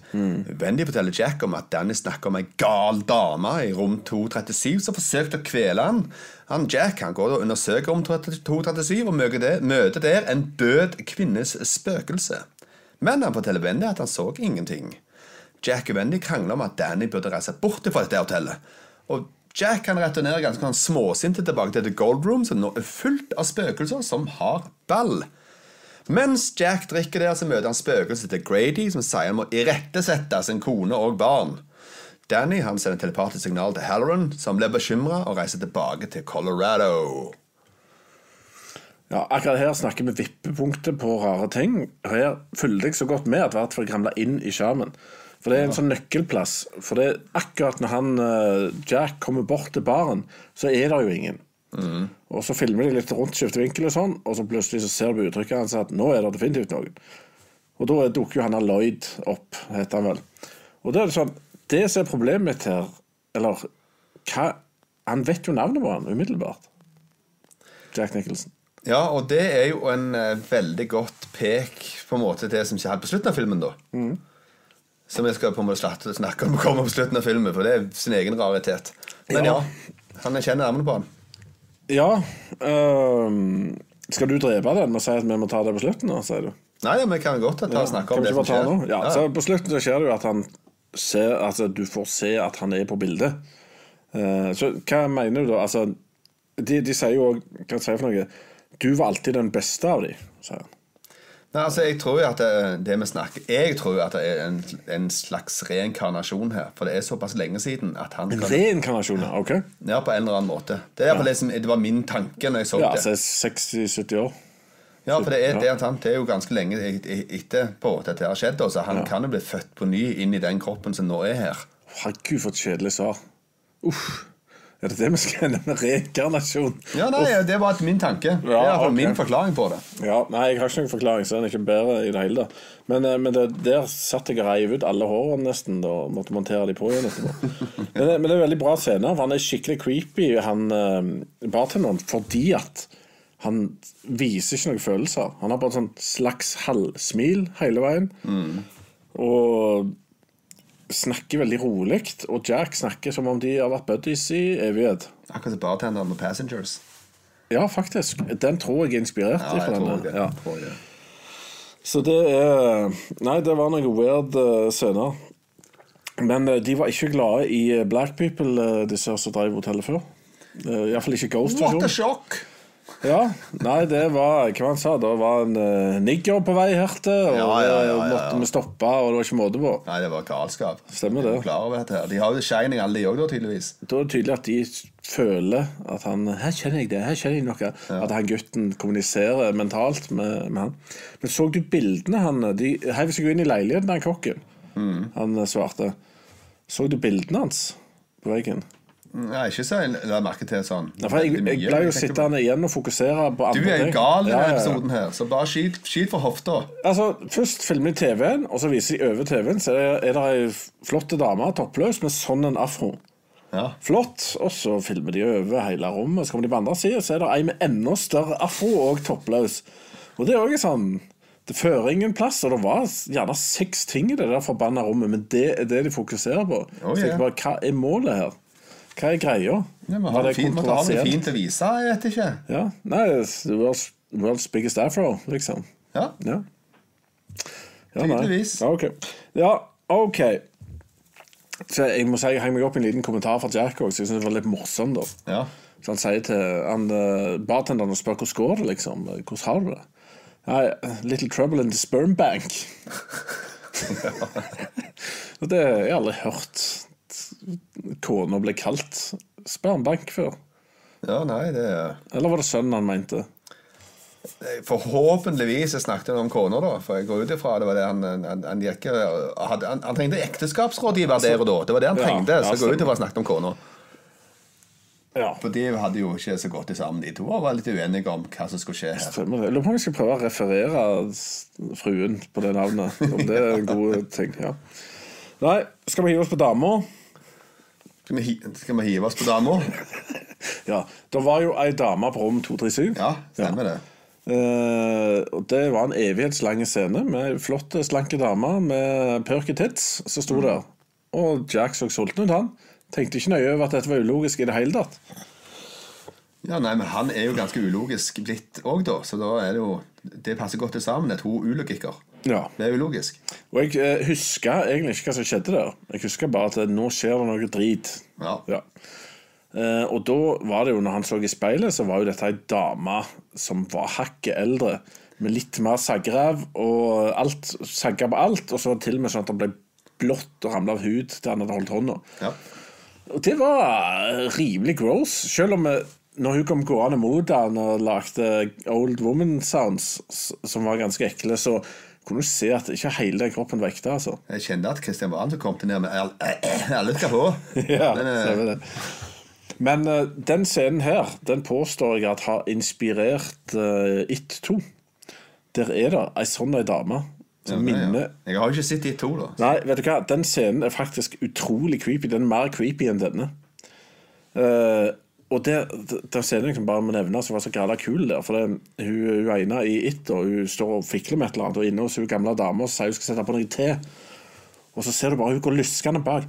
D: Wendy forteller Jack om at Danny snakker om ei gal dame i rom 237 som forsøkte å kvele han. han Jack han går og undersøker rom 237 og møter der, møter der en død kvinnes spøkelse. Men han forteller Wendy at han så ingenting. Jack og Wendy krangler om at Danny burde reise bort fra dette hotellet. Og Jack kan returnere ganske sånn småsinte tilbake til The Gold Room, som nå er fullt av spøkelser som har ball. Mens Jack drikker der, så møter han spøkelset til Grady, som sier han må irettesette sin kone og barn. Danny han sender telepatisk signal til Halloran, som blir bekymra og reiser tilbake til Colorado.
E: Ja, akkurat her snakker vi vippepunktet på rare ting. Her følger jeg så godt med at hvert fall ramla inn i skjermen. For det er en sånn nøkkelplass. For det er akkurat når han eh, Jack kommer bort til baren, så er det jo ingen. Og så filmer de litt rundt, skifter vinkel og sånn, og så plutselig så ser du på uttrykket hans at nå er det definitivt noen. Og da dukker jo han Lloyd opp, heter han vel. Og da er det sånn Det som er problemet mitt her, eller hva Han vet jo navnet på han umiddelbart. Jack Nicholson.
D: Ja, og det er jo en uh, veldig godt pek på en måte det som skjer helt på slutten av filmen, da. Som jeg skal på en måte snakke om [LAUGHS] kommer på slutten av filmen, for det er sin egen raritet. Men ja,
E: Ja.
D: han kjenner navnet på han.
E: Ja Uh, Skal du drepe den med å si at vi må ta det på slutten? nå, sier du?
D: Nei, vi kan godt ta og snakke om det som skjer.
E: Ja, Ja, så På slutten så skjer det jo at han ser Altså, du får se at han er på bildet. Uh, så hva mener du da? Altså, de, de sier jo òg Hva sier jeg for noe? Du var alltid den beste av dem, sier han.
D: Nei, altså, jeg tror jo at det, det vi snakker Jeg tror at det er en, en slags reinkarnasjon her. For det er såpass lenge siden at han
E: En
D: kan
E: reinkarnasjon, ja, OK?
D: Ja, på en eller annen måte. Det er i det, som, det var min tanke når jeg så
E: Ja,
D: det.
E: altså 60-70 år.
D: Ja, for det er, det, er det er jo ganske lenge et- et- etterpå at dette har skjedd. Så han kan jo bli født på ny inn i den kroppen som nå er her.
E: Herregud, for et kjedelig svar. Uff. Er det det vi skal med reinkarnasjon?
D: Ja, nei, Det var min tanke. det er i
E: Ja,
D: hvert fall
E: ok.
D: min forklaring på det.
E: Ja, nei, jeg har ikke noen forklaring, så den er ikke bedre i det hele tatt. Men, eh, men det, der satt jeg og reiv ut alle hårene nesten, da og måtte montere de på igjen etterpå. [LAUGHS] Men, det- men det er veldig bra scener, for han er skikkelig creepy, han eh, bartenderen, fordi at han viser ikke noen følelser. Han har bare et sånt slags halvsmil hele veien. Og snakker veldig rolig. Og Jack snakker som om de har vært buddies i evighet.
D: Akkurat som bartenderen med Passengers.
E: Ja, faktisk. Den tror jeg er inspirert
D: Ja, jeg tror det.
E: Ja.
D: Jeg tror det.
E: Så det er Nei, det var noen weird uh, scener. Men eh, de var ikke glade i eh, Black People, disse som drev hotellet før. Iallfall ikke Ghost.
D: What a shock!
E: Ja, nei, det var Hva han sa Da var en uh, nigger på vei hertil, og
D: Ja, ja, ja, ja.
E: måtte vi stoppe, og det var ikke måte på.
D: Nei, det var galskap.
E: Stemmer det.
D: Her. De har jo Shining alle de òg, da, tydeligvis.
E: Da er det tydelig at de føler at han Her kjenner jeg det, her kjenner jeg noe. At han gutten kommuniserer mentalt med, med han. Men så du bildene han De heiv seg jo inn i leiligheten, den kokken.
D: Mm.
E: Han eh, svarte. Så du bildene hans på veggen?
D: Nei, ikke så jeg la merke til sånn.
E: Nei, for jeg, jeg pleier
D: Jeg tenker
E: sittende igjen og fokusere på
D: andre
E: andre
D: Du er jo gal i denne
E: ja, ja.
D: episoden her, så bare skyt, skyt for hofta.
E: Altså, Først filmer de TV-en, og så viser de over TV-en. Så er det, ei flott dame, toppløs, med sånn en afro.
D: Ja.
E: Flott. Og så filmer de over hele rommet. Så kommer de på andre siden, så er det ei med enda større afro og toppløs. Og det er òg sånn Det fører ingen plass, og det var gjerne seks ting i det der forbanna rommet, men det er det de fokuserer på.
D: Oh,
E: så jeg bare, Hva er målet her? Hva er greia?
D: Ja, men
E: Var
D: har
E: det
D: fint, måtte ha noe fint å vise, jeg vet ikke.
E: Ja. Nei, det the world's, biggest afro, liksom.
D: Ja.
E: Ja. ja.
D: Tydeligvis.
E: Ja, ok. Ja, ok. Så jeg må si jeg henger meg opp i en liten kommentar fra Jack også, så jeg synes det var litt morsomt. da.
D: Ja.
E: Så han sier til han, eh, bartenderen og spør hvordan går det, liksom. Hvordan har du det? Nei, little trouble in the sperm bank. [LAUGHS] [LAUGHS] det har jeg aldri hørt kona ble kalt spermbank før.
D: ja, nei, det er
E: Eller var det sønnen han mente?
D: Forhåpentligvis snakket om kona, da. For jeg går ut ifra det var det han, han, han gikk hadde, han, han trengte ekteskapsrådgiver der og da. Det var det han trengte.
E: ja,
D: så jeg går ut ifra han snakket om kona.
E: Ja.
D: For de hadde jo ikke så godt sammen, de to. Og var litt uenige om hva som skulle skje her.
E: Stemmer det. Lurer på om jeg skal prøve å referere fruen på det navnet. Om det er en god ting. ja Nei, skal vi hive oss på dama?
D: Skal vi, skal vi hive oss på dama? [LAUGHS]
E: Ja. Det var jo ei dame på rom 237.
D: Ja, stemmer det.
E: Uh, og Det var en evighetslang scene med ei flott, slanke dame med perky tits som sto der. Og Jack så sulten ut, han. Tenkte ikke nøye over at dette var ulogisk i det hele tatt.
D: Ja, nei, men Han er jo ganske ulogisk blitt òg, da. Så da er det jo Det passer godt til sammen. Det to ulogikker.
E: Ja.
D: Det er ulogisk.
E: Og jeg eh, husker egentlig ikke hva som skjedde der. Jeg husker bare at eh, nå skjer det noe drit.
D: Ja.
E: Ja. Eh, og da var det jo, når han så i speilet, så var jo dette ei dame som var hakket eldre, med litt mer sagrev, og alt sagga på alt. Og så var det til og med sånn at han ble blått og ramla av hud der han hadde holdt hånda.
D: Ja.
E: Og det var rimelig gross, selv om vi, når hun kom gående mot han og lagde Old Woman Sounds, som var ganske ekle, så kunne du se at ikke hele den kroppen var ekte, altså.
D: Jeg kjente at Kristian Brandt kom til ned med all- [CLEARS THROAT] alle skal på. [LAUGHS]
E: Ja,
D: Men,
E: det. Men eh, den scenen her, den påstår jeg at har inspirert uh, It 2. Der er det ei sånn ei dame som
D: ja, ja.
E: minner
D: Jeg har jo ikke sett It 2, da.
E: Nei, vet du hva, den scenen er faktisk utrolig creepy. Den er mer creepy enn denne. Eh, og det, den scenen jeg bare må nevne som var så græla kul der For det, hun, hun ene i It og hun står og fikler med et eller annet, og inne hos hun gamle dama og sier hun skal sette på noe te. Og så ser du bare hun går luskende bak.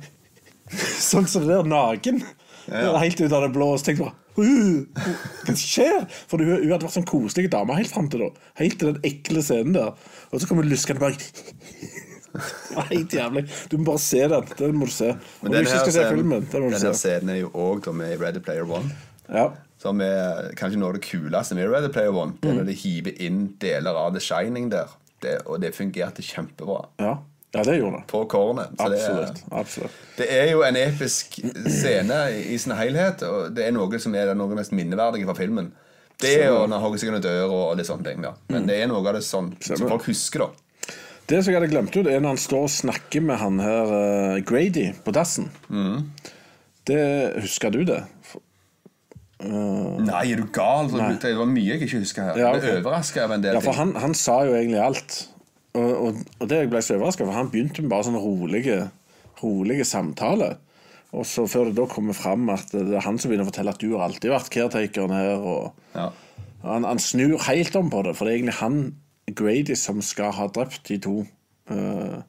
E: [LAUGHS] sånn som det der, naken. Helt ut av det blå. Og så tenker du bare «Uh, Hva skjer? For hun, hun hadde vært sånn koselig dame helt fram til da. Helt til den ekle scenen der. Og så kommer hun luskende bak. [LAUGHS] [LAUGHS] Helt jævlig. Du må bare se den. Den må du se. Om du ikke skal se filmen, den må du
D: den her
E: se.
D: scenen er jo òg med i Ready Player One.
E: Ja.
D: Som er kanskje noe av det kuleste med Ready Player One. Det er
E: Mm.
D: når de hiver inn deler av The Shining der. Det, og det fungerte kjempebra.
E: Ja. ja, det gjorde det.
D: På kornet. Så det
E: Absolutt. absolutt.
D: Det er jo en episk scene i sin helhet, og det er noe som er noe av det mest minneverdige fra filmen. Det er jo når Hoggesøkene dør og, og litt sånne ting. Ja. Men det er noe av det sånn, som folk husker, da.
E: Det som jeg hadde glemt ut, er når han står og snakker med han her uh, Grady på dassen.
D: Mm.
E: Det Husker du det?
D: Nei, er du gal? Det var mye jeg ikke husker her.
E: Ja, av
D: overraska over en del
E: Ja, for han, han sa jo egentlig alt. Og, og, og det jeg ble så overraska for han begynte med bare sånne rolige, rolige samtaler. Og så før det da kommer fram at det er han som begynner å fortelle at du har alltid vært caretakeren her. Og
D: Ja.
E: han, han snur helt om på det, for det er egentlig han Grady som skal ha drept de to uh,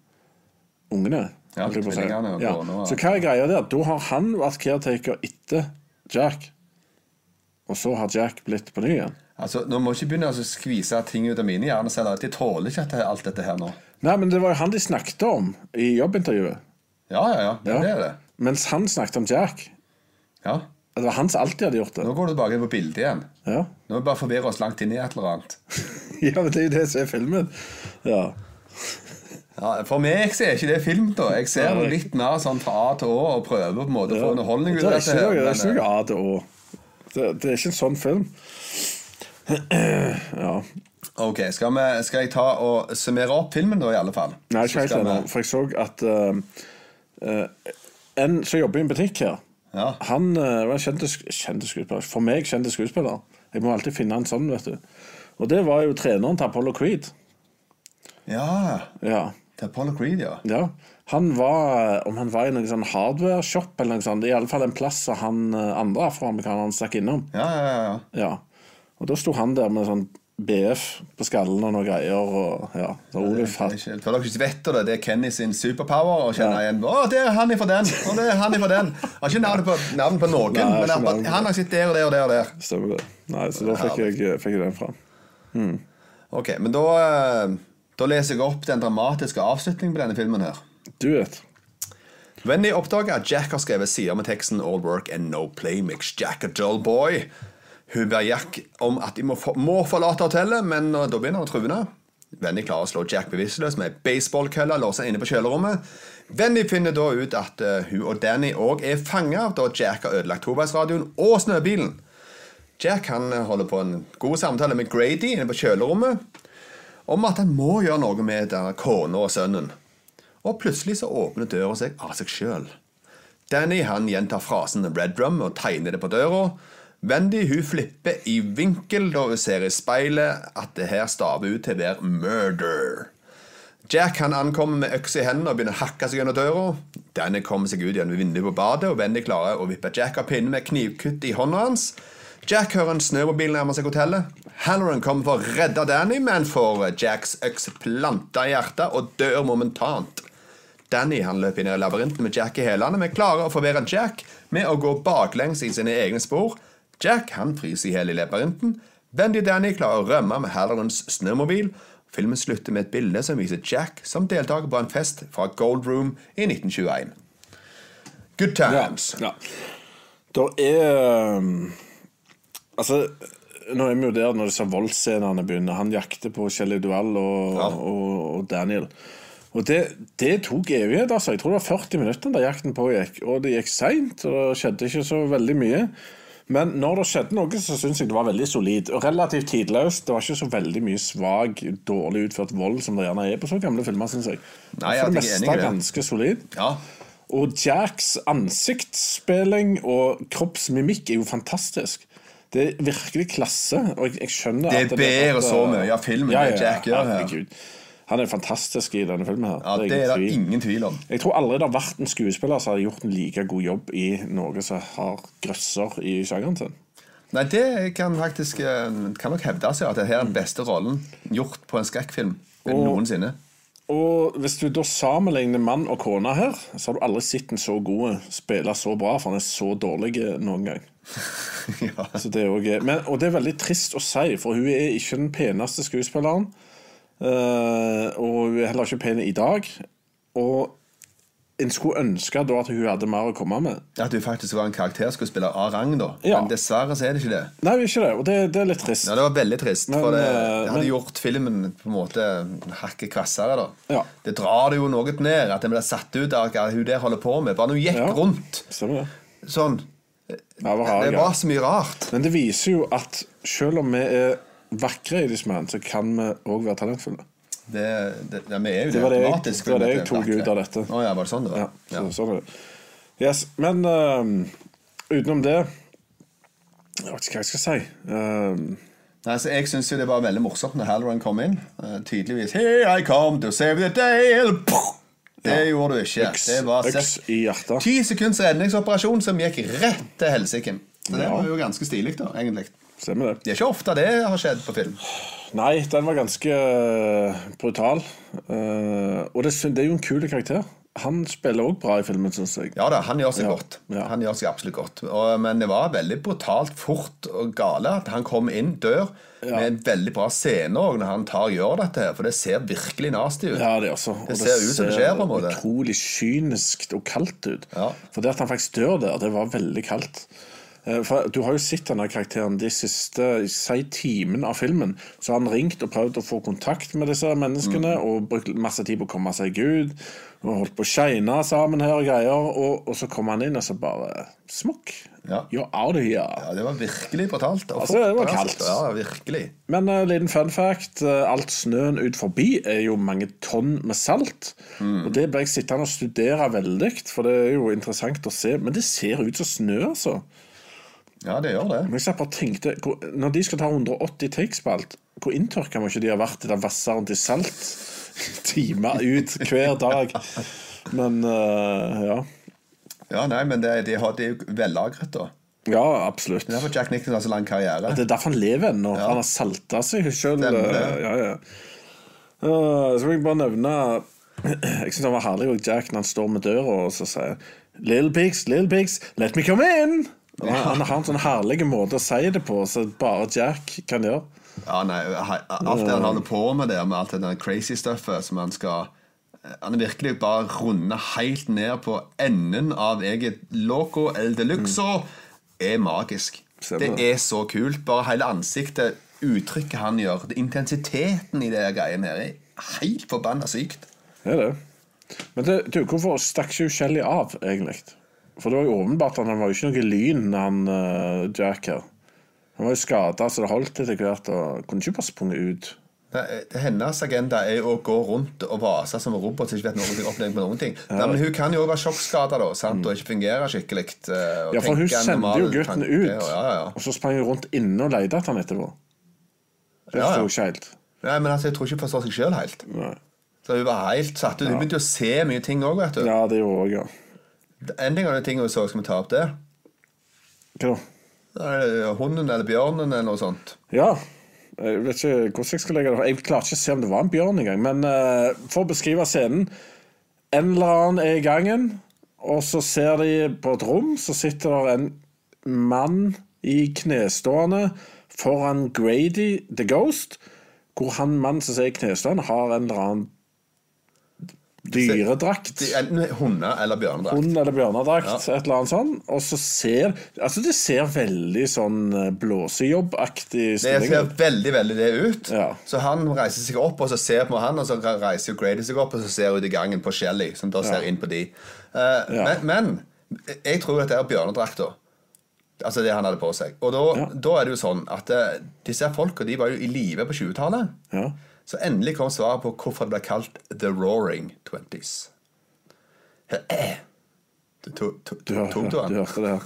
E: ungene.
D: Ja,
E: si.
D: tvillingene
E: ja. Så hva er greia der? Da har han vært caretaker etter Jack. Og så har Jack blitt på ny igjen.
D: Altså, Nå må ikke begynne å skvise ting ut av mine hjerneceller. De tåler ikke dette, alt dette her nå.
E: Nei, men det var jo han de snakket om i jobbintervjuet.
D: Ja, ja, ja. ja. Det er det.
E: Mens han snakket om Jack.
D: Ja.
E: Det var han som alltid hadde gjort det.
D: Nå går du tilbake på bildet igjen.
E: Ja,
D: Nå må vi bare forvirre oss langt inn i et eller annet. [LAUGHS]
E: ja men det er jo det som er filmen. Ja.
D: Ja, For meg så er ikke det film, da. Jeg ser det litt mer sånn fra A til Å og prøver på en måte å få underholdning ut av dette.
E: det er ikke noe A til Å. Det, det er ikke en sånn film. [CLEARS THROAT] ja.
D: Ok, skal, vi, skal jeg ta og summere opp filmen, da, i alle fall?
E: Nei, ikke helt ennå. For jeg så at uh, uh, en som jobber i en butikk her,
D: Ja.
E: han uh, var en kjent kjent skuespiller. For meg kjent skuespiller. Jeg må alltid finne en sånn, vet du. Og det var jo treneren til Apollo Creed.
D: Ja.
E: Ja.
D: Til Apollo Creed, ja.
E: Ja, han var Om han var i noen sånn hardware-shop eller noe sånt, i alle fall en plass som han eh, andre afroamerikanerne stakk innom.
D: Ja, ja, ja, ja.
E: Ja. Og da sto han der med sånn BF på skallen og noe greier, og ja, så Oluf
D: ikke- For dere ikke vet det, det er Kenny sin superpower å kjenne igjen Å, det er han ifra den! Og det er han ifra den. Har ikke navn på, navn på noen,
E: Nei,
D: men han,
E: navn.
D: han har sittet der og der og der. og der
E: Stemmer det. Nei, så da fikk jeg, fikk jeg den fram.
D: Ok, men da, eh, da leser jeg opp den dramatiske avslutningen på denne filmen her.
E: Du vet.
D: Wendy oppdager at Jack har skrevet sider med teksten All work and no play makes Jack a dull boy. Hun ber Jack om at de må, for, må forlate hotellet, men uh, da begynner han å true. Venny klarer å slå Jack bevisstløs med baseballkølle låst inne på kjølerommet. Venny finner da ut at uh, hun og Danny òg er fanga da Jack har ødelagt toveisradioen og snøbilen. Jack han uh, holder på en god samtale med Grady inne på kjølerommet om at han må gjøre noe med denne kona og sønnen. Og plutselig så åpner døra seg av seg sjøl. Danny han gjentar frasen 'Red Drum' og tegner det på døra. Wendy hun flipper i vinkel da hun ser i speilet at det her staver ut til å være 'murder'. Jack han ankommer med øks i hendene og begynner å hakke seg gjennom døra. Danny kommer seg ut gjennom vinduet på badet, og Wendy klarer å vippe Jack av pinnen med knivkutt i hånda hans. Jack hører en snømobil nærme seg hotellet. Halloran kommer for å redde Danny, men får Jacks øks planta i hjertet og dør momentant. Danny han løper inn i labyrinten med Jack i hælene, men klarer å forvirre Jack med å gå baklengs i sine egne spor. Jack han fryser i hjel i labyrinten. Wendy og Danny klarer å rømme med Hallorans snømobil. Filmen slutter med et bilde som viser Jack som deltaker på en fest fra Gold Room i 1921. Good times.
E: Ja. Da er um, Altså, nå er vi jo der når disse voldsscenene begynner. Han jakter på Kjell Duell og,
D: Ja.
E: og, og Daniel. Og det, det tok evighet, altså. Jeg tror det var 40 minutter da jakten pågikk. Og det gikk seint, og det skjedde ikke så veldig mye. Men når det skjedde noe, så syns jeg det var veldig solid. Og relativt tidløst. Det var ikke så veldig mye svak, dårlig utført vold som det gjerne er på så gamle filmer, syns jeg.
D: Nei,
E: For det
D: jeg
E: meste
D: det.
E: ganske solid.
D: Ja.
E: Og Jacks ansiktsspilling og kroppsmimikk er jo fantastisk. Det er virkelig klasse. Og jeg, jeg skjønner
D: Det er bedre så mye av filmen Ja, Jack gjør her.
E: Han er fantastisk i denne filmen. her
D: ja, det er det ingen tvil om.
E: Jeg tror aldri det har vært en skuespiller som har gjort en like god jobb i noe som har grøsser i sjangeren sin.
D: Nei, det kan faktisk eh, Kan nok hevde seg at det her er den beste rollen gjort på en skrekkfilm noensinne.
E: Og hvis du da sammenligner mann og kone her, så har du aldri sett en så god spille så bra, for han er så dårlig noen gang. [LAUGHS]
D: ja.
E: Så det er også, men, og det er veldig trist å si, for hun er ikke den peneste skuespilleren. Eh, og hun er heller ikke pen i dag. Og en skulle ønske da at hun hadde mer å komme med.
D: At hun faktisk var en karakterskuespiller av rang, da.
E: Ja.
D: Men dessverre så er det ikke det.
E: Nei, ikke det, og det, det er litt trist.
D: Ja, Det var veldig trist,
E: Men,
D: for det,
E: eh,
D: det hadde
E: men-
D: gjort filmen på en måte hakket kvassere. da
E: Ja.
D: Det drar det jo noe ned at en ble satt ut av hva hun der holder på med. Bare hun gikk
E: Ja.
D: rundt sånn
E: Ja, det var
D: Det var så mye rart.
E: Men det viser jo at selv om vi er vakre i disse mennene, så kan vi òg være talentfulle.
D: Det, det, ja, vi er jo det,
E: Det var det jeg- det var det jeg tok
D: vakre.
E: ut av dette.
D: Oh, ja, var det sånn det var?
E: Ja, så,
D: Ja.
E: sånn er det. Yes, men uh, utenom det Jeg vet ikke hva jeg skal si. Uh,
D: Nei, så Jeg syns det var veldig morsomt når Halloran kom inn. Uh, tydeligvis Here I come to save the day Det ja. Det gjorde du ikke.
E: øks,
D: det var
E: øks i hjertet.
D: ti sekunds redningsoperasjon som gikk rett til helsike. Så det
E: Ja.
D: var jo ganske stilig, da, egentlig.
E: Stemmer det.
D: Det er ikke ofte det har skjedd på film.
E: Nei, den var ganske eh, brutal. Eh, og det, er jo en kul karakter. Han spiller òg bra i filmen, syns jeg.
D: Ja da, han gjør seg
E: Ja,
D: godt. Han gjør seg absolutt godt. Men det var veldig brutalt fort og gale at han kom inn, dør, med en veldig bra scene òg når han tar og gjør dette her, for det ser virkelig nasty ut.
E: Ja, det også. Og
D: Det ser ut som det skjer, på en måte.
E: utrolig kynisk og kaldt ut.
D: Ja.
E: For det at han faktisk dør der, det var veldig kaldt. Eh, For Du har jo sett denne karakteren de siste si, timen av filmen. Så har han ringt og prøvd å få kontakt med disse menneskene
D: Mm.
E: og brukt masse tid på å komme seg ut. Og holdt på å shine sammen her og greier. Og, og så kommer han inn, og så bare Smokk!
D: Ja.
E: You're out of here.
D: Ja, det var virkelig brutalt.
E: Altså, det var kaldt.
D: Ja, virkelig.
E: Men uh, liten fun fact. Uh, alt snøen ut forbi er jo mange tonn med salt.
D: Mm.
E: Og Det ble jeg sittende og studere veldig, for det er jo interessant å se. Men det ser ut som snø, altså.
D: Ja, det gjør det.
E: Men jeg bare tenkte, Når de skal ta 180 takes på alt, hvor inntørka må ikke de ha vært i det vasseren til salt [LAUGHS] timer ut hver dag? Men uh, ja.
D: Ja, nei, men det, de har, de er jo vellagret, da.
E: Ja, absolutt.
D: Det er derfor Jack Nicholson har så lang karriere.
E: Det er derfor han lever ennå. Han har salta seg sjøl. Ja, ja. Uh, så vil jeg bare nevne [CLEARS THROAT] Jeg syns han var herlig Jack når han står med døra og så sier Little pigs, little pigs, let me come in! Han, han har en sånn herlig måte å si det på, så bare Jack kan gjøre.
D: Ja, nei, Alt det han holder på med der, med alt det der crazy stuffet som han skal Han er virkelig bare runde helt ned på enden av eget loco el de luxo, er magisk. Det er så kult. Bare hele ansiktet, uttrykket han gjør, intensiteten i det greiene her, er helt forbanna sykt.
E: Det er det. Men det, du, hvorfor stakk ikke Shelly av, egentlig? For det var jo åpenbart at han var jo ikke noe lyn, han uh, Jack her. Han var jo skada så det holdt etter hvert, og kunne ikke bare sprunget ut.
D: Det, hennes agenda er jo å gå rundt og vase som en robot som ikke vet noe om noen ting. Nei, men hun kan jo òg være sjokkskada og ikke fungere skikkelig. eh,
E: Ja, for hun sendte jo gutten
D: tanke,
E: ut,
D: og- Ja, ja, ja.
E: og så sprang hun rundt inne og leide etter han etterpå. Det
D: Ja, ja.
E: jeg ikke helt.
D: Nei, men altså, jeg tror ikke hun forstår seg sjøl helt.
E: Nei.
D: Så hun var helt satt ut. Hun begynte jo å se mye ting òg, vet du.
E: Ja, det gjorde jeg, ja.
D: En ting av de tingene vi så, skal vi ta opp det?
E: Hva da?
D: Er det Hunden eller bjørnen eller noe sånt.
E: Ja. Jeg vet ikke hvordan jeg skal legge det Jeg klarer ikke å se om det var en bjørn engang. Men uh, for å beskrive scenen En eller annen er i gangen, og så ser de på et rom, så sitter det en mann i knestående foran Grady the Ghost, hvor han mannen som er i knestående, har en eller annen dyredrakt.
D: De- Enten hunder eller bjørnedrakt.
E: Hund eller bjørnedrakt, et eller annet sånt. Og så ser Altså, det ser veldig sånn eh, blåsejobbaktig
D: Det ser veldig veldig det ut.
E: Ja.
D: Så han reiser seg opp og så ser på han, og så reiser Grady seg opp og så ser ut i gangen på Shelly, som da ser inn på de. Uh,
E: Ja.
D: men, men jeg tror at det er bjørnedrakta. Altså det han hadde på seg. Og da,
E: Ja.
D: da er det jo sånn at eh, disse folka de var jo i live på 20-tallet. Så endelig kom svaret på hvorfor det ble kalt The Roaring Twenties. Du tok to,
E: Du,
D: to,
E: hør-
D: tok du
E: du hørte det her.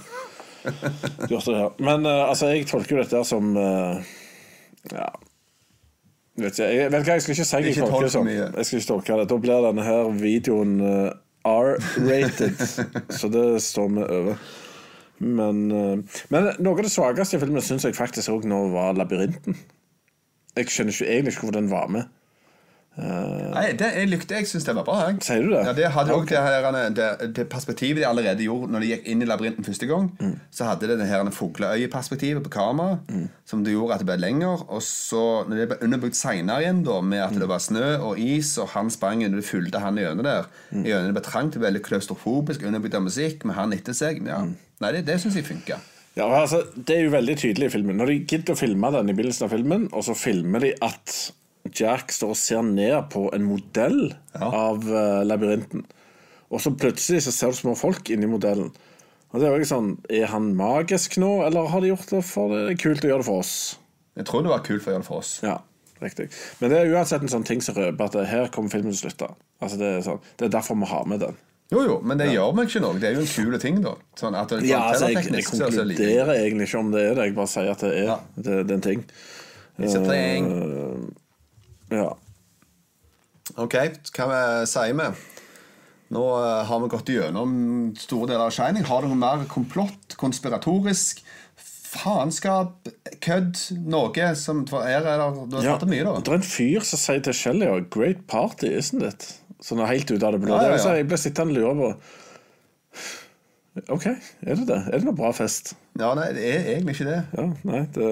E: Du hørte det her. Men uh, altså, jeg tolker jo dette som uh, Ja Vet ikke, jeg, vet ikke, jeg skal ikke si jeg
D: Ikke
E: tolker det som. Jeg skal ikke tolke det. Da blir denne her videoen uh, R-rated. [LAUGHS] så det står vi over. Men, men noe av det svakeste i filmen syns jeg faktisk òg nå var labyrinten. Jeg skjønner ikke egentlig ikke hvorfor den var med.
D: Nei, det, jeg likte Jeg syns det var bra. Jeg.
E: Sier du det?
D: Ja, det hadde
E: okay.
D: også det, her, det, det perspektivet de allerede gjorde når de gikk inn i labyrinten første gang.
E: Mm.
D: Så hadde det det her fugleøyeperspektivet på kamera som det gjorde at det ble lenger. Og så når det ble underbygd seinere igjen, da med at det var snø og is, og han sprang under, det fulgte han gjennom der.
E: Mm.
D: Gjennom det ble trangt, det ble veldig klaustrofobisk, underbygd av musikk, med han etter seg. Ja.
E: Mm.
D: Nei, det, det syns jeg funka.
E: Ja, altså, Det er jo veldig tydelig i filmen. Når de gidder å filme den i begynnelsen av filmen, og så filmer de at Jack står og ser ned på en modell
D: Ja.
E: av uh, labyrinten. Og så plutselig så ser du små folk inni modellen. Og det Er jo ikke sånn, er han magisk nå, eller har de gjort det for det er kult å gjøre det for oss?
D: Jeg tror det var kult for å gjøre det for oss.
E: Ja, riktig. Men det er uansett en sånn ting som røper at her kommer filmen til å slutte. Altså, det, er sånn, det er derfor vi har med den.
D: Jo, jo, men det gjør meg ikke noe. Det er jo en kul ting, da. Sånn at det,
E: Ja, altså, jeg, jeg
D: teleteknisk så er det
E: konkluderer egentlig ikke om det er det. Jeg bare sier at det er,
D: Ja.
E: det, det er en ting.
D: It's a thing.
E: Ja.
D: Ok, hva vi sier vi? Nå eh, har vi gått gjennom store deler av Shining. Har du noe mer komplott, konspiratorisk, faenskap, kødd, noe som er er Du har
E: Ja,
D: snakket mye, da.
E: Det er en fyr som sier til Shelly 'Great party, isn't it?' Sånn helt ut av det blå.
D: Ja, ja, ja.
E: Jeg ble sittende og lure på OK, er det det? Er det noe bra fest?
D: Ja, nei, det er egentlig ikke det.
E: Ja, nei, det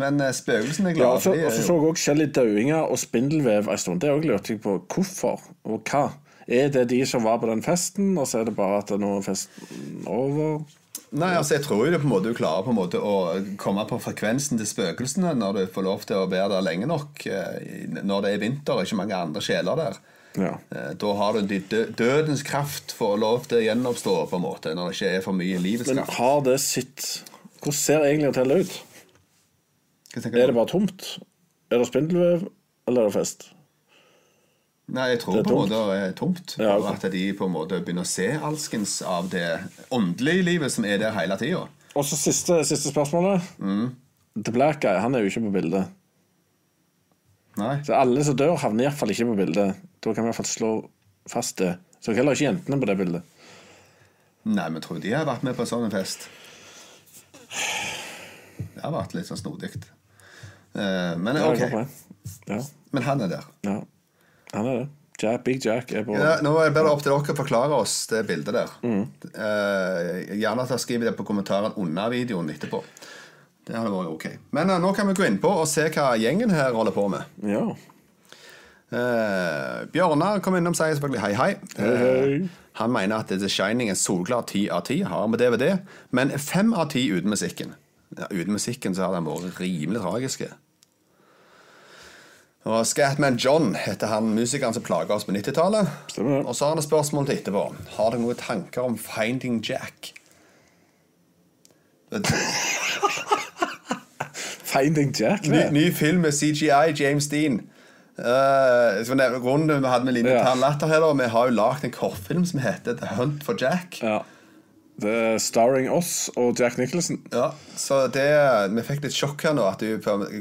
D: Men spøkelsen spøkelsene er
E: ja,
D: glade.
E: og så,
D: for
E: og
D: er
E: så så jeg også Shelly dauinger og spindelvev en stund. Det òg lurte jeg på. Hvorfor og hva? Er det de som var på den festen, og så er det bare at nå er festen over?
D: Nei, altså jeg tror jo det på en måte du klarer på en måte å komme på frekvensen til spøkelsene når du får lov til å være der lenge nok. eh, Når det er vinter og ikke mange andre sjeler der.
E: Ja.
D: Eh, Da har du de dødens kraft får lov til å gjenoppstå, på en måte, når det ikke er for mye livets kraft.
E: Men har det sitt Hvordan ser egentlig hotellet ut? Er det bare tomt? Er det spindelvev, eller er det fest?
D: Nei, jeg tror
E: Det
D: på en måte det er tomt.
E: Ja, okay.
D: At de på en måte begynner å se alskens av det åndelige livet som er der hele tida.
E: Og så siste, siste spørsmålet.
D: Mm.
E: The Black Guy han er jo ikke på bildet.
D: Nei.
E: Så alle som dør, havner iallfall ikke på bildet. Da kan vi i hvert fall slå fast det. Så heller ikke jentene på det bildet.
D: Nei, men tror de har vært med på en sånn fest. Det har vært litt sånn snodig. Eh, men ok.
E: Ja,
D: Men han er der.
E: ja. Han er det. Jack, Big Jack er på
D: Ja, nå er det opp til dere å forklare oss det bildet der. Eh, gjerne at dere skriver det på kommentaren under videoen etterpå. Det hadde vært ok. Men eh, nå kan vi gå innpå og se hva gjengen her holder på med.
E: Ja.
D: Eh, Bjørnar kom innom og sier selvfølgelig hei, hei.
E: Hei, hei.
D: Eh, han mener at The Shining er solklar 10 av 10, har med DVD, men 5 av 10 uten musikken. Ja, uten musikken så har den vært rimelig tragiske. Og Scatman John heter han musikeren som plaga oss på 90-tallet.
E: Stemmer det.
D: Og så har han et spørsmål til etterpå. Har dere noen tanker om Finding Jack? [LAUGHS]
E: Finding Jack.
D: Ny, ny film med CGI, James Dean. Uh, så nevne grunnen vi hadde med Line
E: Ja.
D: Latter her, da, vi har jo lagd en kortfilm som heter The Hunt for Jack.
E: Ja. Det er starring oss og Jack Nicholson.
D: Ja, så det, Vi fikk litt sjokk her nå. At du,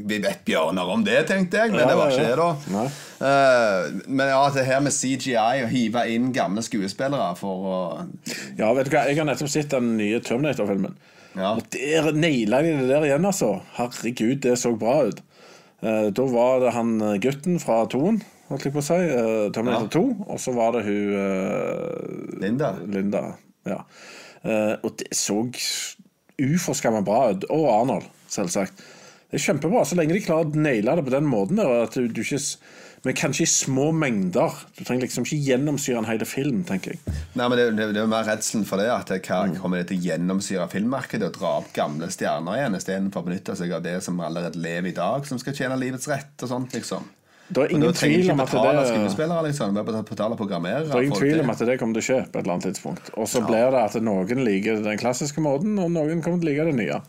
D: vi vet bjørner om det, tenkte jeg, men
E: Ja,
D: det var ikke
E: ja.
D: det. da. Eh, Men ja, det her med CGI og hive inn gamle skuespillere for å
E: Ja, vet du hva, Jeg har nettopp sett den nye Terminator-filmen.
D: Ja.
E: Og der naila de det der igjen, altså. Herregud, det så bra ut. Eh, da var det han eh, gutten fra toen, holdt jeg på å si. Eh, Terminator
D: Ja.
E: 2. Og så var det hun eh,
D: Linda.
E: Linda. Ja. Eh, og det så uforskamma bra ut. Og Arnold, selvsagt. Det er kjempebra, så lenge de klarer å naile det på den måten. der, At du, du ikke men kanskje i små mengder. Du trenger liksom ikke gjennomsyre en hel film, tenker jeg.
D: Nei, men Det, det, det er mer redselen for det. At det kan,
E: Mm.
D: kommer det til å gjennomsyre filmmarkedet og dra opp gamle stjerner igjen istedenfor å benytte seg av det som allerede lever i dag, som skal tjene livets rett og sånt, liksom.
E: Det er ingen tvil om at det
D: liksom.
E: Det er ingen tvil om at det kommer til å skje på et eller annet tidspunkt. Og så blir det at noen liker den klassiske måten, og noen kommer til å like det nye.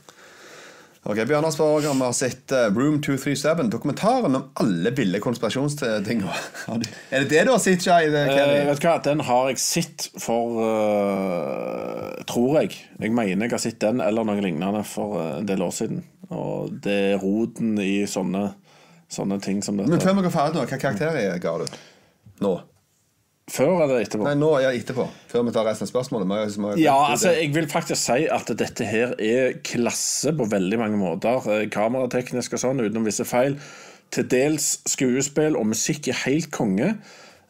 D: Ok, Bjørnar spør om vi har sett eh, Room 237, dokumentaren om alle ville konspirasjonstinger [LAUGHS] er det det du har sett, Shai? Det,
E: Eh, vet du hva, Den har jeg sett for uh, Tror jeg. Jeg mener jeg har sett den eller noe lignende for eh, en del år siden. Og det er roten i sånne, sånne ting som
D: Men
E: dette.
D: før vi går ferdig nå, hva karakter ga du? Nå?
E: Før eller etterpå?
D: Nei, nå, ja, etterpå. Før vi tar resten av spørsmålet. Må jeg, må jeg,
E: Ja, altså Jeg vil faktisk si at dette her er klasse på veldig mange måter. Eh, Kamerateknisk og sånn, utenom visse feil. Til dels skuespill og musikk er helt konge.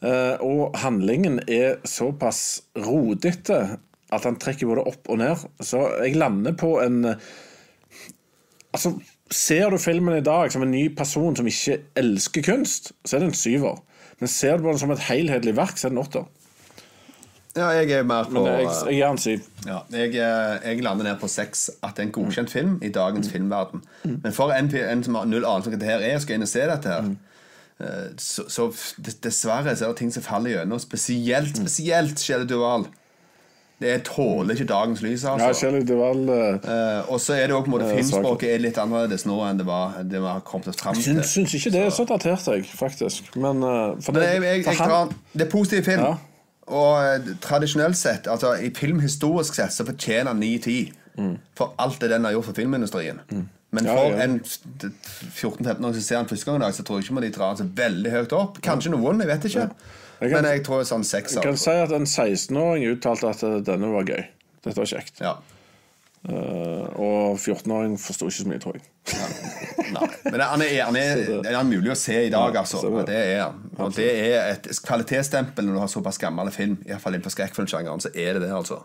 E: Eh, Og handlingen er såpass rodete at han trekker både opp og ned. Så jeg lander på en eh, Altså, Ser du filmen i dag som en ny person som ikke elsker kunst, så er det en syver. Men ser du på den som et helhetlig verk, så er det en åtter.
D: Ja, jeg er mer på
E: Men jeg,
D: eh,
E: jeg gir en syv.
D: Ja, jeg, eh, jeg lander ned på seks at det er en godkjent film i dagens filmverden. Men for en, en som har null anelse om hva det her er, skal inn og se dette her Mm. så, så dessverre så er det ting som faller gjennom. Spesielt spesielt Shelley Duval. Det tåler ikke dagens lys,
E: Ja,
D: altså.
E: Kjell Duval eh,
D: Eh, og så er det måte
E: Ja,
D: Filmspråket er litt annerledes nå enn det var det vi har kommet fram til.
E: Jeg syns ikke det er så datert, jeg, faktisk. Men, uh, for
D: Men
E: det,
D: jeg, jeg,
E: for han-
D: det er positiv film.
E: Ja.
D: Og uh, tradisjonelt sett, altså i filmhistorisk sett, så fortjener han 9-10 for alt det den har gjort for filmindustrien.
E: Mm. Ja,
D: for
E: ja.
D: en 14-15 år som ser han første gang i dag, så tror jeg ikke må de dra han så veldig høyt opp. Kanskje noen, jeg vet ikke.
E: Jeg kan-
D: Men jeg tror sånn seks.
E: Jeg kan si at en 16-åring uttalte at eh, denne var gøy. Dette var kjekt.
D: Ja.
E: Uh, og 14-åring forsto ikke så mye, tror jeg.
D: Nei. Men han er, han er, det er mulig å se i dag, altså.
E: stemmer.
D: Det er. Og det er et kvalitetsstempel når du har såpass gammel film. Iallfall innenfor skrekkfilmsjangeren, så er det det, altså.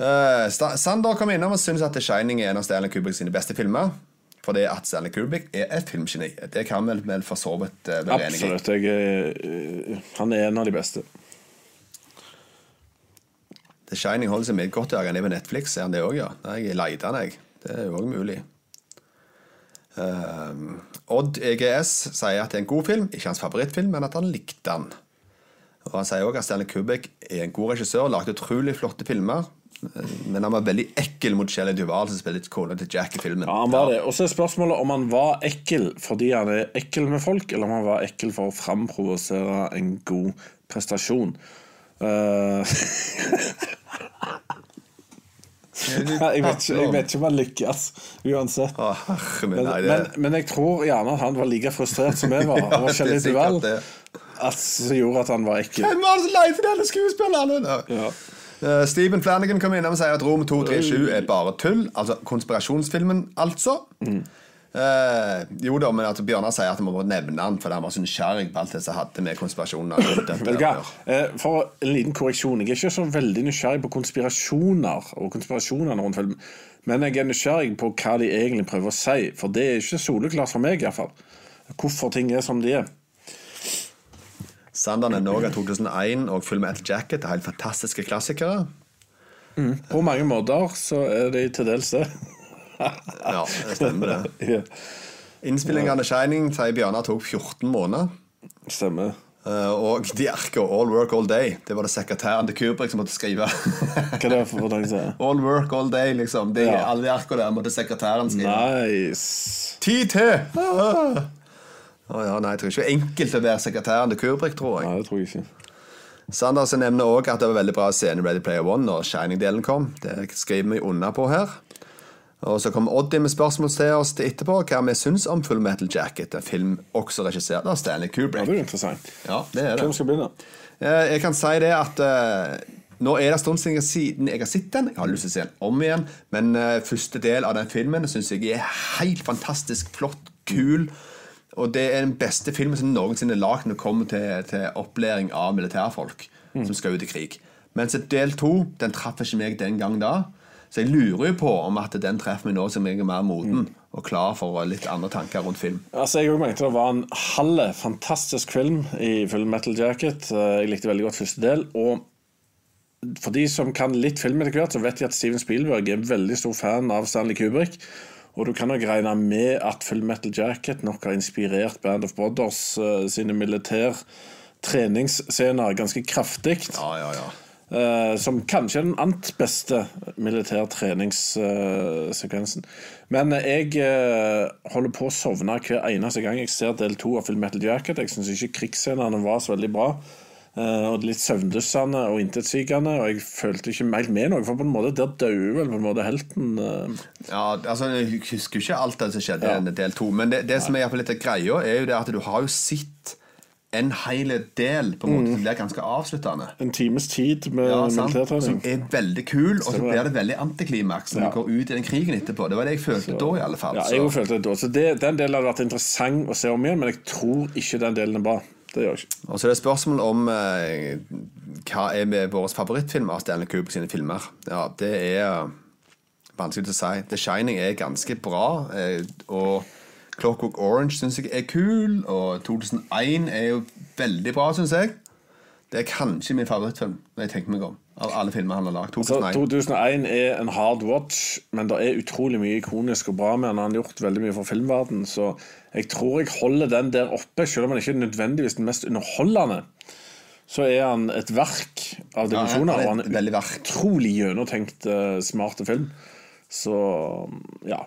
D: Eh, Sander kom innom og syntes at The Shining er en av Stanley Kubrick sine beste filmer. Fordi at Stanley Kubrick er et filmgeni. Det kan vel vel for så vidt eh, være enig i.
E: Absolutt. Jeg, eh, han er en av de beste.
D: The Shining holder seg meget godt. Han er på Netflix, er han det òg, ja? Jeg leter han, jeg. Det er jo òg mulig. Um, Odd EGS sier at det er en god film, ikke hans favorittfilm, men at han likte den. Og Han sier òg at Stanley Kubrick er en god regissør, lagde utrolig flotte filmer. Men han var veldig ekkel mot Shelley Duval, som spilte kona til Jack i filmen.
E: Ja, han var det. Og så er spørsmålet om han var ekkel fordi han er ekkel med folk, eller om han var ekkel for å framprovosere en god prestasjon. Uh... [LAUGHS] jeg, vet ikke, jeg vet ikke om han lykkes, uansett. Men, men, men jeg tror gjerne at han var like frustrert som jeg var [LAUGHS] over
D: er
E: Shelley Duval. Som gjorde at han var ekkel.
D: Hvem var det som leide denne skuespilleren?
E: Ja.
D: Eh, Stephen Flanagan kom innom og sier at Rom 237 er bare tull. Altså konspirasjonsfilmen, altså. Eh, jo da, men at Bjørnar sier at vi må nevne han fordi han var så nysgjerrig på alt det som hadde med konspirasjoner.
E: Eh, For en liten korreksjon. Jeg er ikke så veldig nysgjerrig på konspirasjoner og konspirasjonene rundt filmen. Men jeg er nysgjerrig på hva de egentlig prøver å si. For det er ikke soleklart for meg, iallfall. Hvorfor ting er som de er.
D: Sander Norge 2001 og Full Metal Jacket er helt fantastiske klassikere.
E: På mange måter så er de til dels det.
D: Ja, det stemmer det. [LAUGHS]
E: Ja,
D: Innspillingen av The Shining sier Bjørnar tok 14 måneder.
E: Stemmer.
D: Uh, og de erker All Work All Day. Det var det sekretæren til Kubrick som måtte skrive.
E: Hva er det for si? [LAUGHS]
D: all Work All Day, liksom. De,
E: Ja.
D: Alle de arka der måtte sekretæren skrive.
E: Nice.
D: Ti til! Å ja, nei, jeg tror ikke det er enkelt å være sekretæren til Kubrick, tror jeg.
E: Nei, det tror jeg ikke.
D: Sanders nevner også at det var veldig bra scene i Ready Player One når Shining-delen kom. Det skriver vi under på her. Og så kom Oddi med spørsmål til oss til etterpå hva vi syns om Full Metal Jacket, en film også regissert av Stanley
E: Ja,
D: Kubrick.
E: det er interessant.
D: Ja, det er det.
E: Hvem skal begynne?
D: Eh, Jeg kan si det at eh, nå er det en stund siden jeg har sett den. Jeg har lyst til å se den om igjen, men eh, første del av den filmen syns jeg er helt fantastisk flott, kul. Og det er den beste filmen som noensinne er lagd når det kommer til, til opplæring av militærfolk som skal ut i krig. Mens del to den traff ikke meg den gang da. Så jeg lurer jo på om at den treffer meg nå som jeg er mer moden og klar for litt andre tanker rundt film.
E: Altså, Jeg mente det var en halv fantastisk film i Full Metal Jacket. Eh, Jeg likte veldig godt første del. Og for de som kan litt film etter hvert, så vet de at Steven Spielberg er en veldig stor fan av Stanley Kubrick. Og du kan nok regne med at Full Metal Jacket nok har inspirert Band of Brothers uh, sine militærtreningsscener ganske kraftig.
D: Ja, ja, ja.
E: Uh, som kanskje er den annet beste militærtreningssekvensen. Men jeg eh, holder på å sovne hver eneste gang jeg ser del to av Full Metal Jacket. Jeg syns ikke krigsscenene var så veldig bra. Eh, og litt søvndyssende og intetsigende. Og jeg følte ikke helt med noe, for på en måte der døde vel på en måte helten. eh.
D: Ja, altså Jeg husker ikke alt det som skjedde i del to. Men det, det som er litt av greia, er jo det at du har jo sett en hel del på en måte som blir ganske avsluttende.
E: En times tid med
D: Ja, militærtrening. Som er veldig kul, og så blir det veldig antiklimaks når
E: Ja.
D: du går ut i den krigen etterpå. Det var det jeg følte da, i alle fall.
E: Ja, jeg så. følte det da. Så det, Den delen hadde vært interessant å se om igjen, men jeg tror ikke den delen er bra. Det gjør jeg ikke.
D: Og så er det spørsmål om eh, hva er med vår favorittfilm av Stanley Kubrick sine filmer. Ja, det er vanskelig å si. The Shining er ganske bra, eh, og Clockwork Orange syns jeg er kul, og 2001 er jo veldig bra, syns jeg. Det er kanskje min favorittfilm, når jeg tenker meg om, av alle filmer han har lagd.
E: Så
D: 2001.
E: 2001 er en hard watch, men det er utrolig mye ikonisk og bra med den. Han har gjort veldig mye for filmverden, så jeg tror jeg holder den der oppe, selv om han ikke er nødvendigvis den mest underholdende. Så er han et verk av dimensjoner,
D: han er
E: og han er
D: veldig
E: utrolig gjennomtenkt, eh, smarte film. Så ja.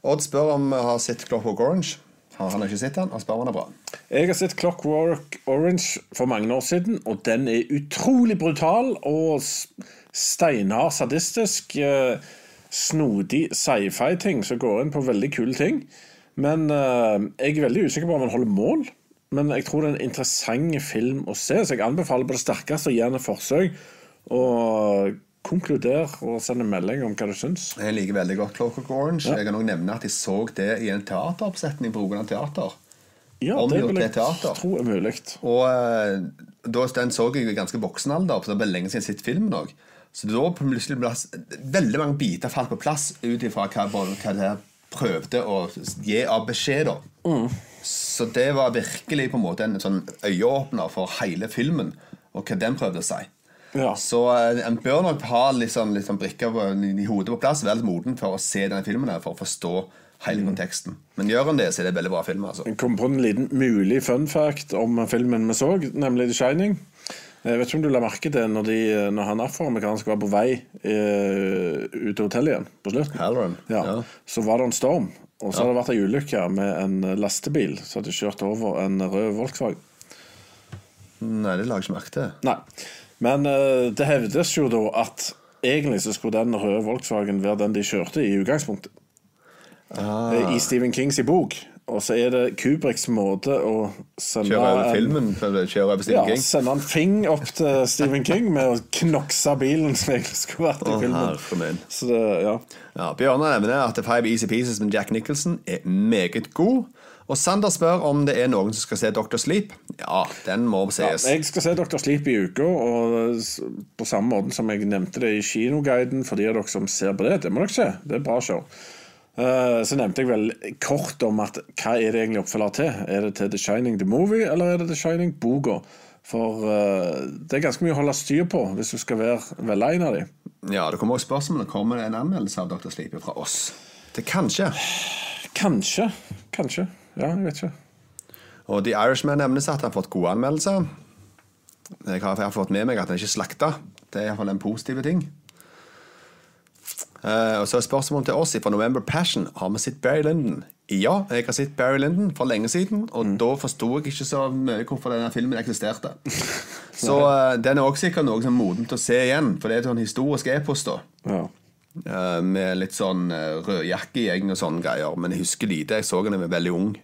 D: Odd spør om vi har sett Clockwork Orange. Han han ikke sett den, Han spør om den er bra.
E: Jeg har sett Clockwork Orange for mange år siden, og den er utrolig brutal og steinhard sadistisk. eh, Snodig sci-fi-ting som går inn på veldig kule ting. Men eh, jeg er veldig usikker på om den holder mål. Men jeg tror det er en interessant film å se, så jeg anbefaler på det sterkeste å gi den et forsøk. Og konkludere og sende melding om hva du syns.
D: Jeg liker veldig godt Clockwork Orange. Jeg kan også nevne at jeg så det i en teateroppsetning på Rogaland Teater.
E: Ja,
D: om
E: det vil jeg
D: teater.
E: tro er mulig.
D: Og eh, da, den så jeg i ganske voksen alder, for det ble lenge siden jeg har sett filmen òg. Så da plutselig ble veldig mange biter falt på plass ut ifra hva, hva det prøvde å gi av beskjed. da.
E: Mm.
D: Så det var virkelig på en måte en sånn øyeåpner for hele filmen, og hva den prøvde å si.
E: Ja.
D: Så eh, en bør nok ha litt litt sånn brikker på, i hodet på plass, være litt moden for å se denne filmen her, for å forstå hele
E: Mm.
D: konteksten. Men gjør han det, så er det en veldig bra film. altså.
E: Jeg kom på en liten mulig fun fact om filmen vi så, nemlig The Shining. Jeg vet ikke om du la merke til når, de, når han afroamerikanske var på vei uh, ut til hotellet igjen på slutten. Ja.
D: ja.
E: Så var det en storm, og så hadde det vært ei ulykke med en lastebil som hadde kjørt over en rød Volkswagen.
D: Nei, det la jeg ikke merke til.
E: Nei. Men eh, det hevdes jo da at egentlig så skulle den røde Volkswagen være den de kjørte i utgangspunktet.
D: Ah.
E: Eh, I Stephen Kings i bok. Og så er det Kubriks måte å sende
D: Kjøre over
E: en-
D: filmen Kjøre over Stephen
E: Ja,
D: King.
E: sende en fing opp til Stephen King med å knokse bilen som egentlig skulle vært i filmen. Så det, ja.
D: Ja, Bjørnar nevner at Five Easy Pieces med Jack Nicholson er meget god. Og Sander spør om det er noen som skal se Dr. Sleep. Ja, den må
E: Ja,
D: ses.
E: jeg skal se Dr. Sleep i uka, og på samme måte som jeg nevnte det i Kinoguiden for de av dere som ser på det. Det må dere se. Det er bra show. Eh, Så nevnte jeg vel kort om at hva er det egentlig oppfølger til? Er det til The Shining the Movie, eller er det The Shining boka? For eh, det er ganske mye å holde styr på hvis du skal være velegnet av dem.
D: Ja, det kommer også spørsmål Kommer det en anmeldelse av Dr. Sleep fra oss. Det kanskje.
E: Kanskje. Kanskje. Ja, jeg vet ikke.
D: Og The Irishman nevnes at han har fått gode anmeldelser. Jeg har jeg har fått med meg at han ikke er slakta. Det er iallfall en positiv ting. Uh, og så er spørsmålet til oss fra November Passion. Har vi sett Barry Lyndon? Ja, jeg har sett Barry Lyndon for lenge siden, og da forsto jeg ikke så mye hvorfor denne filmen eksisterte. [LAUGHS] Så uh, den er også sikkert noe som er moden til å se igjen, for det er en sånn historisk epos, da.
E: Ja.
D: uh, med litt sånn rødjakkegjeng og sånne greier. Men jeg husker lite. Jeg så den da jeg var veldig ung.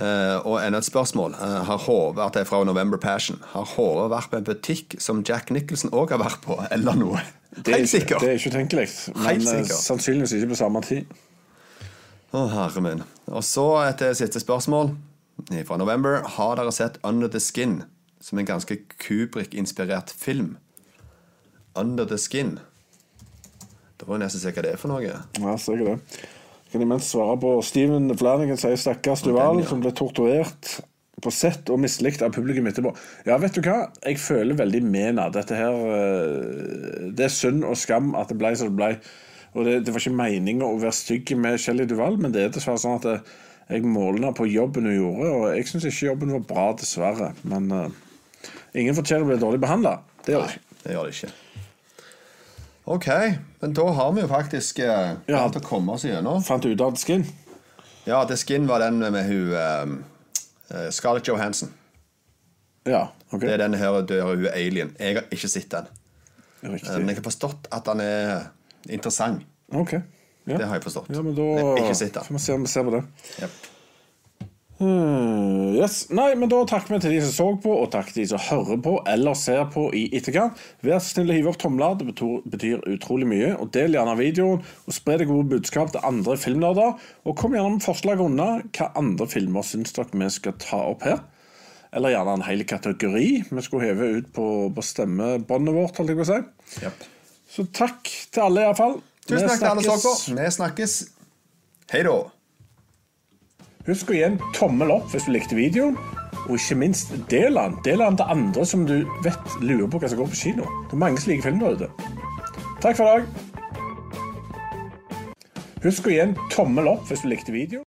D: Eh, og enda et spørsmål. Eh, har Hove at det er fra November Passion, har Hove vært på en butikk som Jack Nicholson òg har vært på, eller noe?
E: Det er, ikke, det er ikke utenkelig. Men eh, sannsynligvis ikke på samme tid.
D: Å, herre min. Og så et siste spørsmål fra November. Har dere sett Under the Skin, som en ganske Kubrick-inspirert film? Under the Skin. Da må jeg nesten se hva det er for noe.
E: Ja, sikkert det. Kan imens svare på Steven Flanagan sier stakkars Duval,
D: ja.
E: som ble torturert på sett og mislikt av publikum etterpå. Ja, vet du hva? Jeg føler veldig med Nad. Dette her eh, Det er synd og skam at det ble som det ble. Og det, det var ikke meninga å være stygg med Shelly Duval, men det er dessverre sånn at det, jeg målna på jobben hun gjorde, og jeg syns ikke jobben var bra, dessverre. Men uh, ingen fortjener å bli dårlig behandla. Det gjør de ikke.
D: Det gjør det ikke. OK, men da har vi jo faktisk eh,
E: Ja.
D: å komme oss gjennom.
E: Fant du ut av skin.
D: Ja, The Skin var den med hun eh, eh, Scarlett Johansson.
E: Ja, OK.
D: Det er den her dør hun er alien. Jeg har ikke sett den. Eh,
E: Riktig.
D: Men jeg har forstått at den er interessant.
E: OK. Ja.
D: Det har jeg forstått.
E: Ja, men da
D: Jeg har ikke sett den.
E: får vi se om vi ser på det.
D: Yep.
E: Hmm, yes. Nei, men da takker vi til de som så på, og takk til de som hører på eller ser på i etterkant. Vær så snill å hive opp tomler, det betyr, betyr utrolig mye. Og Del gjerne videoen, og spre det gode budskap til andre filmnerder. Og kom gjerne med forslag unna hva andre filmer syns dere vi skal ta opp her. Eller gjerne en hel kategori vi skulle heve ut på, på stemmebåndet vårt. holdt jeg på å si.
D: Yep.
E: Så takk til alle, iallfall.
D: Tusen takk til alle som så på. Vi snakkes. Hei da.
E: Husk å gi en tommel opp hvis du likte videoen. Og ikke minst, del den. Del den til andre som du vet lurer på hva som går på kino. Det er mange som liker film der ute. Takk for i dag. Husk å gi en tommel opp hvis du likte videoen.